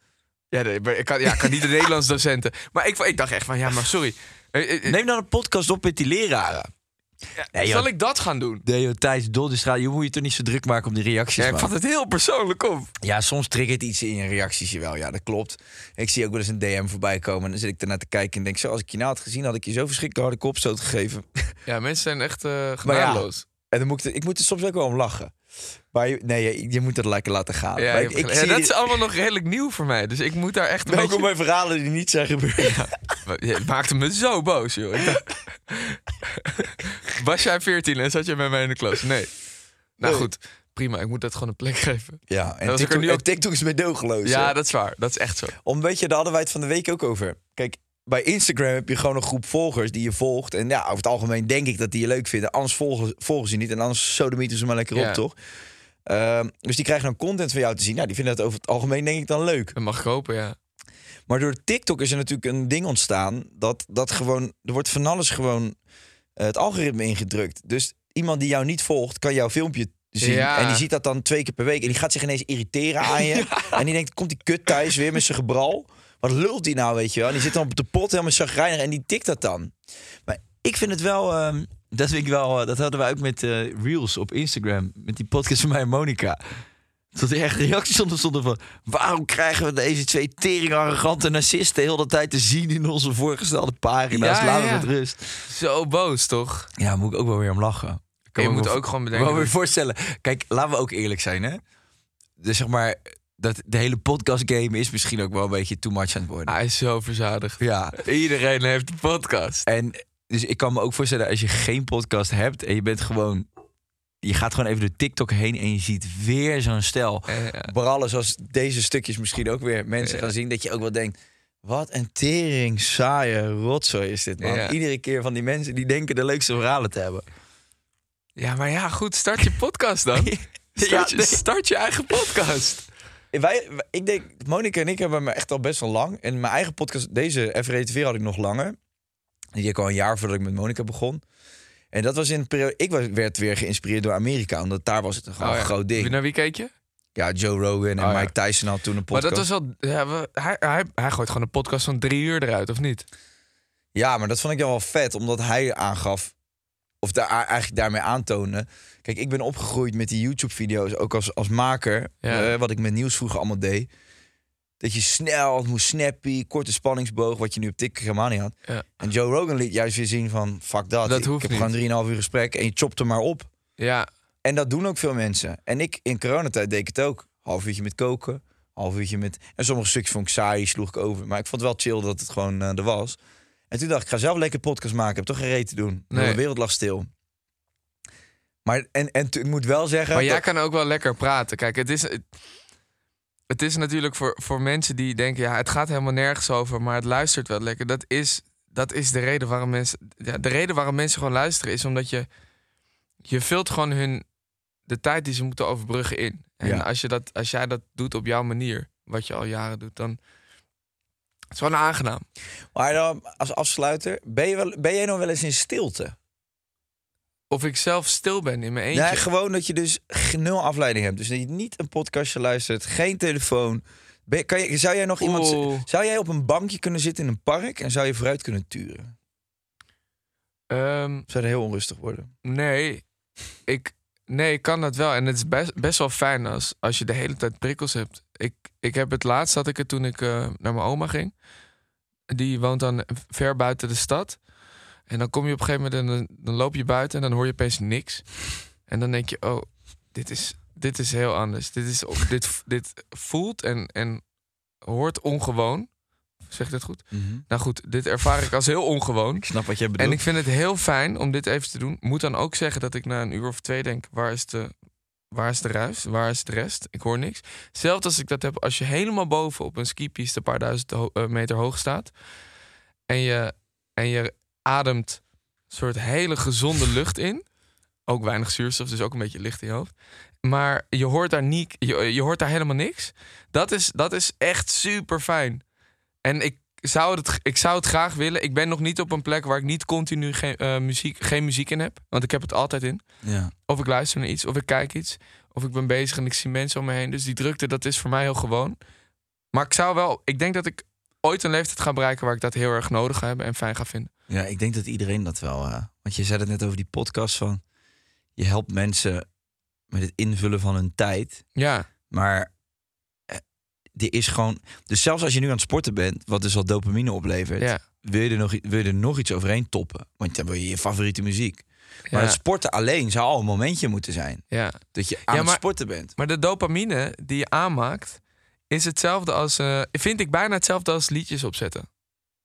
Ja, nee, ik kan, ja, ik kan niet de Nederlands docenten. Maar ik, ik dacht echt van, ja, maar sorry. Eh, eh, Neem dan een podcast op met die leraren. Nee, Zal joh. ik dat gaan doen? Nee, joh, Thijs, Doldestraat, je moet je toch niet zo druk maken om die reacties, Ja, ik vat het heel persoonlijk op. Ja, soms triggert iets in je reacties je wel. Ja, dat klopt. Ik zie ook wel eens een DM voorbij komen. En dan zit ik ernaar te kijken en denk zo... als ik je nou had gezien, had ik je zo verschrikkelijk harde kopstoot gegeven. Ja, mensen zijn echt eh Maar ja, genadeloos. en dan moet ik, ik moet er soms ook wel om lachen. Maar je, nee, je, je moet het lekker laten gaan. Ja, ik, ik zie dat is allemaal nog redelijk nieuw voor mij. Dus ik moet daar echt een welkom beetje... bij verhalen die niet zijn gebeurd. Je maakte me zo boos, joh. Was jij 14 en zat je met mij in de klas? Nee. Nou Nee. goed, prima. Ik moet dat gewoon een plek geven. Ja, en TikTok, nu ook- TikTok is medogeloos. Ja, dat is waar. Dat is echt zo. Om, weet je, daar hadden wij het van de week ook over. Kijk, bij Instagram heb je gewoon een groep volgers die je volgt. En ja, over het algemeen denk ik dat die je leuk vinden. Anders volgen, volgen ze niet. En anders sodemieten ze maar lekker Ja. op, toch? Ehm, dus die krijgen dan content van jou te zien. Nou, die vinden dat over het algemeen denk ik dan leuk. Dat mag ik hopen, ja. Maar door TikTok is er natuurlijk een ding ontstaan. Dat, dat gewoon, er wordt van alles gewoon eh, het algoritme ingedrukt. Dus iemand die jou niet volgt, kan jouw filmpje zien. Ja. En die ziet dat dan twee keer per week. En die gaat zich ineens irriteren aan je. En die denkt, komt die kut thuis weer met zijn gebral? Wat lult die nou, weet je wel? En die zit dan op de pot helemaal chagrijnig en die tikt dat dan. Maar ik vind het wel... ehm, dat vind ik wel... eh, dat hadden wij ook met eh, Reels op Instagram. Met die podcast van mij en Monica. Dat er echt reacties onder stonden van... waarom krijgen we deze twee tering arrogante narcisten... de hele tijd te zien in onze voorgestelde pagina's? Ja, Laat ja, met rust. Zo boos, toch? Ja, moet ik ook wel weer om lachen. Ik Je moet ook gewoon Ik bedenken... kan me weer voorstellen. Kijk, laten we ook eerlijk zijn, hè? Dus zeg maar... Dat de hele podcast game is misschien ook wel een beetje too much aan het worden. Hij is zo verzadigd. Ja, Iedereen heeft een podcast. En dus ik kan me ook voorstellen, als je geen podcast hebt en je bent gewoon. Je gaat gewoon even door TikTok heen en je ziet weer zo'n stel. Ja, ja. Brallen zoals deze stukjes misschien ook weer mensen Ja. gaan zien. Dat je ook wel denkt. Wat een tering saaie rotzooi is dit, man. Iedere keer van die mensen die denken de leukste verhalen te hebben. Ja, maar ja, goed. Start je podcast dan. Start, je, nee. start je eigen podcast. Wij, ik denk, Monika en ik hebben me echt al best wel lang. En mijn eigen podcast, deze FRTV had ik nog langer. Die ik al een jaar voordat ik met Monika begon. En dat was in een periode. Ik was- werd weer geïnspireerd door Amerika, omdat daar was het een Oh ja. een groot ding. Naar wie keek je? Ja, Joe Rogan en Oh ja. Mike Tyson had toen een Maar podcast. dat was wel... Ja, we- hij, hij, hij gooit gewoon een podcast van drie uur eruit, of niet? Ja, maar dat vond ik dan wel vet, omdat hij aangaf, of daar, eigenlijk daarmee aantoonde. Kijk, ik ben opgegroeid met die YouTube-video's, ook als, als maker, Ja. eh, wat ik met nieuws vroeger allemaal deed. Dat je snel, het moest snappy, korte spanningsboog, wat je nu op TikTok helemaal niet had. Ja. En Joe Rogan liet juist weer zien van, fuck dat. Dat ik hoeft heb niet. gewoon 3,5 uur gesprek en je chopt er maar op. Ja, En dat doen ook veel mensen. En ik in coronatijd deed ik het ook. Half uurtje met koken, half uurtje met... En sommige stukjes vond ik saai, sloeg ik over. Maar ik vond het wel chill dat het gewoon eh, er was. En toen dacht ik, ik ga zelf lekker podcast maken. Ik heb toch geen reet te doen. De Nee. hele wereld lag stil. Maar en, en ik moet wel zeggen... maar jij dat- kan ook wel lekker praten. Kijk, het is, het, het is natuurlijk voor, voor mensen die denken... ja, het gaat helemaal nergens over, maar het luistert wel lekker. Dat is, dat is de reden waarom mensen... Ja, de reden waarom mensen gewoon luisteren is omdat je... je vult gewoon hun... de tijd die ze moeten overbruggen in. En Ja. als, je dat, als jij dat doet op jouw manier, wat je al jaren doet, dan... Het is gewoon aangenaam. Maar dan, als afsluiter, ben, je wel, ben jij nog wel eens in stilte? Of ik zelf stil ben in mijn eentje. Nee, gewoon dat je dus nul afleiding hebt. Dus dat je niet een podcastje luistert, geen telefoon. Ben, kan je, zou jij nog iemand... Oeh. Zou jij op een bankje kunnen zitten in een park en zou je vooruit kunnen turen? Ehm, Zou dat heel onrustig worden? Nee, ik, nee, ik kan dat wel. En het is best, best wel fijn als, als je de hele tijd prikkels hebt. Ik, ik heb het laatst had ik het toen ik eh, naar mijn oma ging. Die woont dan ver buiten de stad. En dan kom je op een gegeven moment en dan, dan loop je buiten en dan hoor je opeens niks. En dan denk je, oh, dit is, dit is heel anders. Dit, is, dit, dit voelt en, en hoort ongewoon. Zeg ik dat goed? Nou goed, dit ervaar ik als heel ongewoon. Ik snap wat jij bedoelt. En ik vind het heel fijn om dit even te doen. Moet dan ook zeggen dat ik na een uur of twee denk: waar is de, waar is de ruis? Waar is de rest? Ik hoor niks. Zelfs als ik dat heb, als je helemaal boven op een skipiste een paar duizend eh, meter hoog staat. En je, en je ademt een soort hele gezonde lucht in. Ook weinig zuurstof, dus ook een beetje licht in je hoofd. Maar je hoort daar, niet, je, je hoort daar helemaal niks. Dat is, dat is echt super fijn. En ik zou, het, ik zou het graag willen. Ik ben nog niet op een plek waar ik niet continu geen, eh, muziek, geen muziek in heb. Want ik heb het altijd in. Ja. Of ik luister naar iets, of ik kijk iets. Of ik ben bezig en ik zie mensen om me heen. Dus die drukte, dat is voor mij heel gewoon. Maar ik zou wel... Ik denk dat ik ooit een leeftijd ga bereiken... waar ik dat heel erg nodig ga hebben en fijn ga vinden. Ja, ik denk dat iedereen dat wel... eh, want je zei het net over die podcast van... Je helpt mensen met het invullen van hun tijd. Ja, Maar eh, die is gewoon... Dus zelfs als je nu aan het sporten bent... wat dus al dopamine oplevert... ja. wil, je er nog, wil je er nog iets overheen toppen. Want dan wil je je favoriete muziek. Maar Ja. het sporten alleen zou al een momentje moeten zijn. Ja. Dat je aan Ja, het sporten bent. Maar de dopamine die je aanmaakt, is hetzelfde als. eh, vind ik bijna hetzelfde als liedjes opzetten.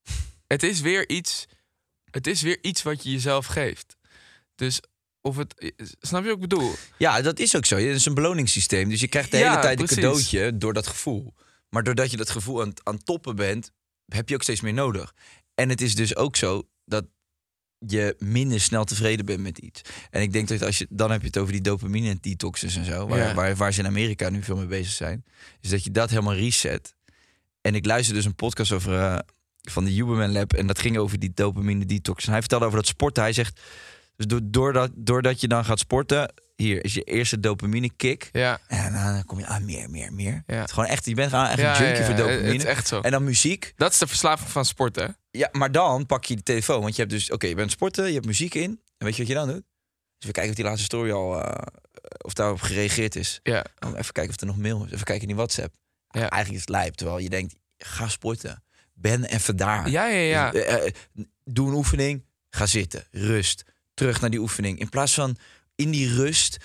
het is weer iets. Het is weer iets wat je jezelf geeft. Dus of het. Snap je wat ik bedoel? Ja, dat is ook zo. Het is een beloningssysteem. Dus je krijgt de Ja, hele tijd een cadeautje door dat gevoel. Maar doordat je dat gevoel aan, aan het toppen bent, heb je ook steeds meer nodig. En het is dus ook zo dat je minder snel tevreden bent met iets. En ik denk dat als je, dan heb je het over die dopamine detoxes en zo, waar, Ja. waar, waar ze in Amerika nu veel mee bezig zijn. Is dat je dat helemaal reset. En ik luister dus een podcast over eh, van de Huberman Lab en dat ging over die dopamine detox. En hij vertelde over dat sporten. Hij zegt, dus do- doordat, doordat je dan gaat sporten, hier is je eerste dopamine kick. Ja. En dan kom je aan meer, meer, meer. Ja. Het is gewoon echt, je bent gewoon echt Ja, een junkie voor dopamine. het is echt zo. En dan muziek. Dat is de verslaving van sport, hè? Ja, maar dan pak je de telefoon. Want je hebt dus, oké, je bent sporten, je hebt muziek in. En weet je wat je dan doet? Dus we kijken of die laatste story al, eh, of daarop gereageerd is. Ja. Dan even kijken of er nog mail is. Even kijken in die WhatsApp. Ja. Eigenlijk is het lijp. Terwijl je denkt, ga sporten. Ben even daar. Ja, ja, ja. Eh, eh, doe een oefening, ga zitten, rust. Terug naar die oefening. In plaats van in die rust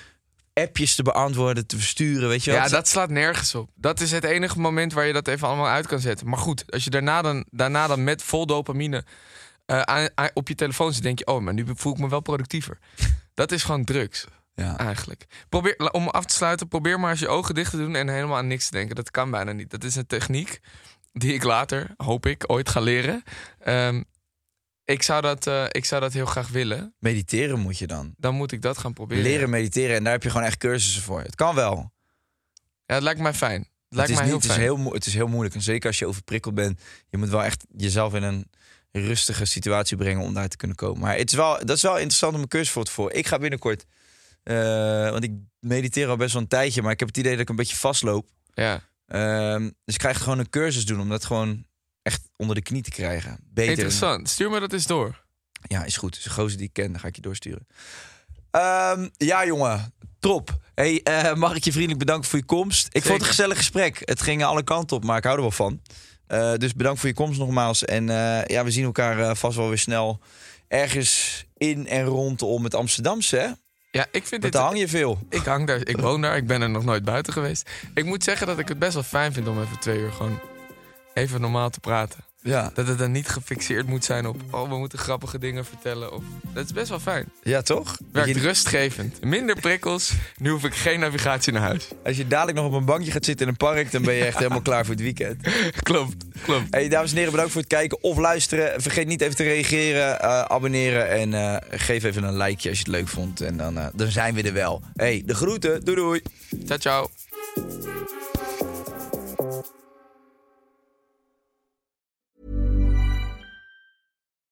appjes te beantwoorden, te versturen, weet je wel. Ja, dat slaat nergens op. Dat is het enige moment waar je dat even allemaal uit kan zetten. Maar goed, als je daarna dan, daarna dan met vol dopamine eh, aan- aan- op je telefoon zit, denk je: oh, maar nu voel ik me wel productiever. Dat is gewoon drugs, Ja. eigenlijk. Probeer, om af te sluiten, probeer maar eens je ogen dicht te doen en helemaal aan niks te denken. Dat kan bijna niet. Dat is een techniek die ik later, hoop ik, ooit ga leren. Ehm, ik, zou dat, eh, ik zou dat heel graag willen. Mediteren moet je dan. Dan moet ik dat gaan proberen. Leren mediteren. En daar heb je gewoon echt cursussen voor. Het kan wel. Ja, het lijkt mij fijn. Het Het lijkt is, mij niet, heel het, is heel, het is heel moeilijk. En zeker als je overprikkeld bent. Je moet wel echt jezelf in een rustige situatie brengen om daar te kunnen komen. Maar het is wel, dat is wel interessant om een cursus voor te voor. Ik ga binnenkort... eh, want ik mediteer al best wel een tijdje. Maar ik heb het idee dat ik een beetje vastloop. Ja. Ehm, dus ik krijg gewoon een cursus doen om dat gewoon echt onder de knie te krijgen. Beter. Interessant. Stuur me dat eens door. Ja, is goed. Dus een gozer die ik ken, dan ga ik je doorsturen. Ehm, ja, jongen. Top. Hey, eh, mag ik je vriendelijk bedanken voor je komst? Ik vond het een gezellig gesprek. Het ging alle kanten op, maar ik hou er wel van. Eh, dus bedankt voor je komst nogmaals. En eh, ja, we zien elkaar vast wel weer snel ergens in en rondom het Amsterdamse. Hè? Ja, ik vind Want dit... daar hang je veel. Ik hang daar, ik woon daar, ik ben er nog nooit buiten geweest. Ik moet zeggen dat ik het best wel fijn vind om even twee uur gewoon even normaal te praten. Ja, Dat het dan niet gefixeerd moet zijn op, oh, we moeten grappige dingen vertellen. Of, dat is best wel fijn. ja toch? Werkt je- rustgevend. Minder prikkels, nu hoef ik geen navigatie naar huis. als je dadelijk nog op een bankje gaat zitten in een park, dan ben je echt helemaal klaar voor het weekend. klopt, klopt. Hey, dames en heren, bedankt voor het kijken of luisteren. Vergeet niet even te reageren, eh, abonneren en eh, geef even een likeje als je het leuk vond. En dan, eh, dan zijn we er wel. Hey, de groeten. Doei doei. Ciao, ciao.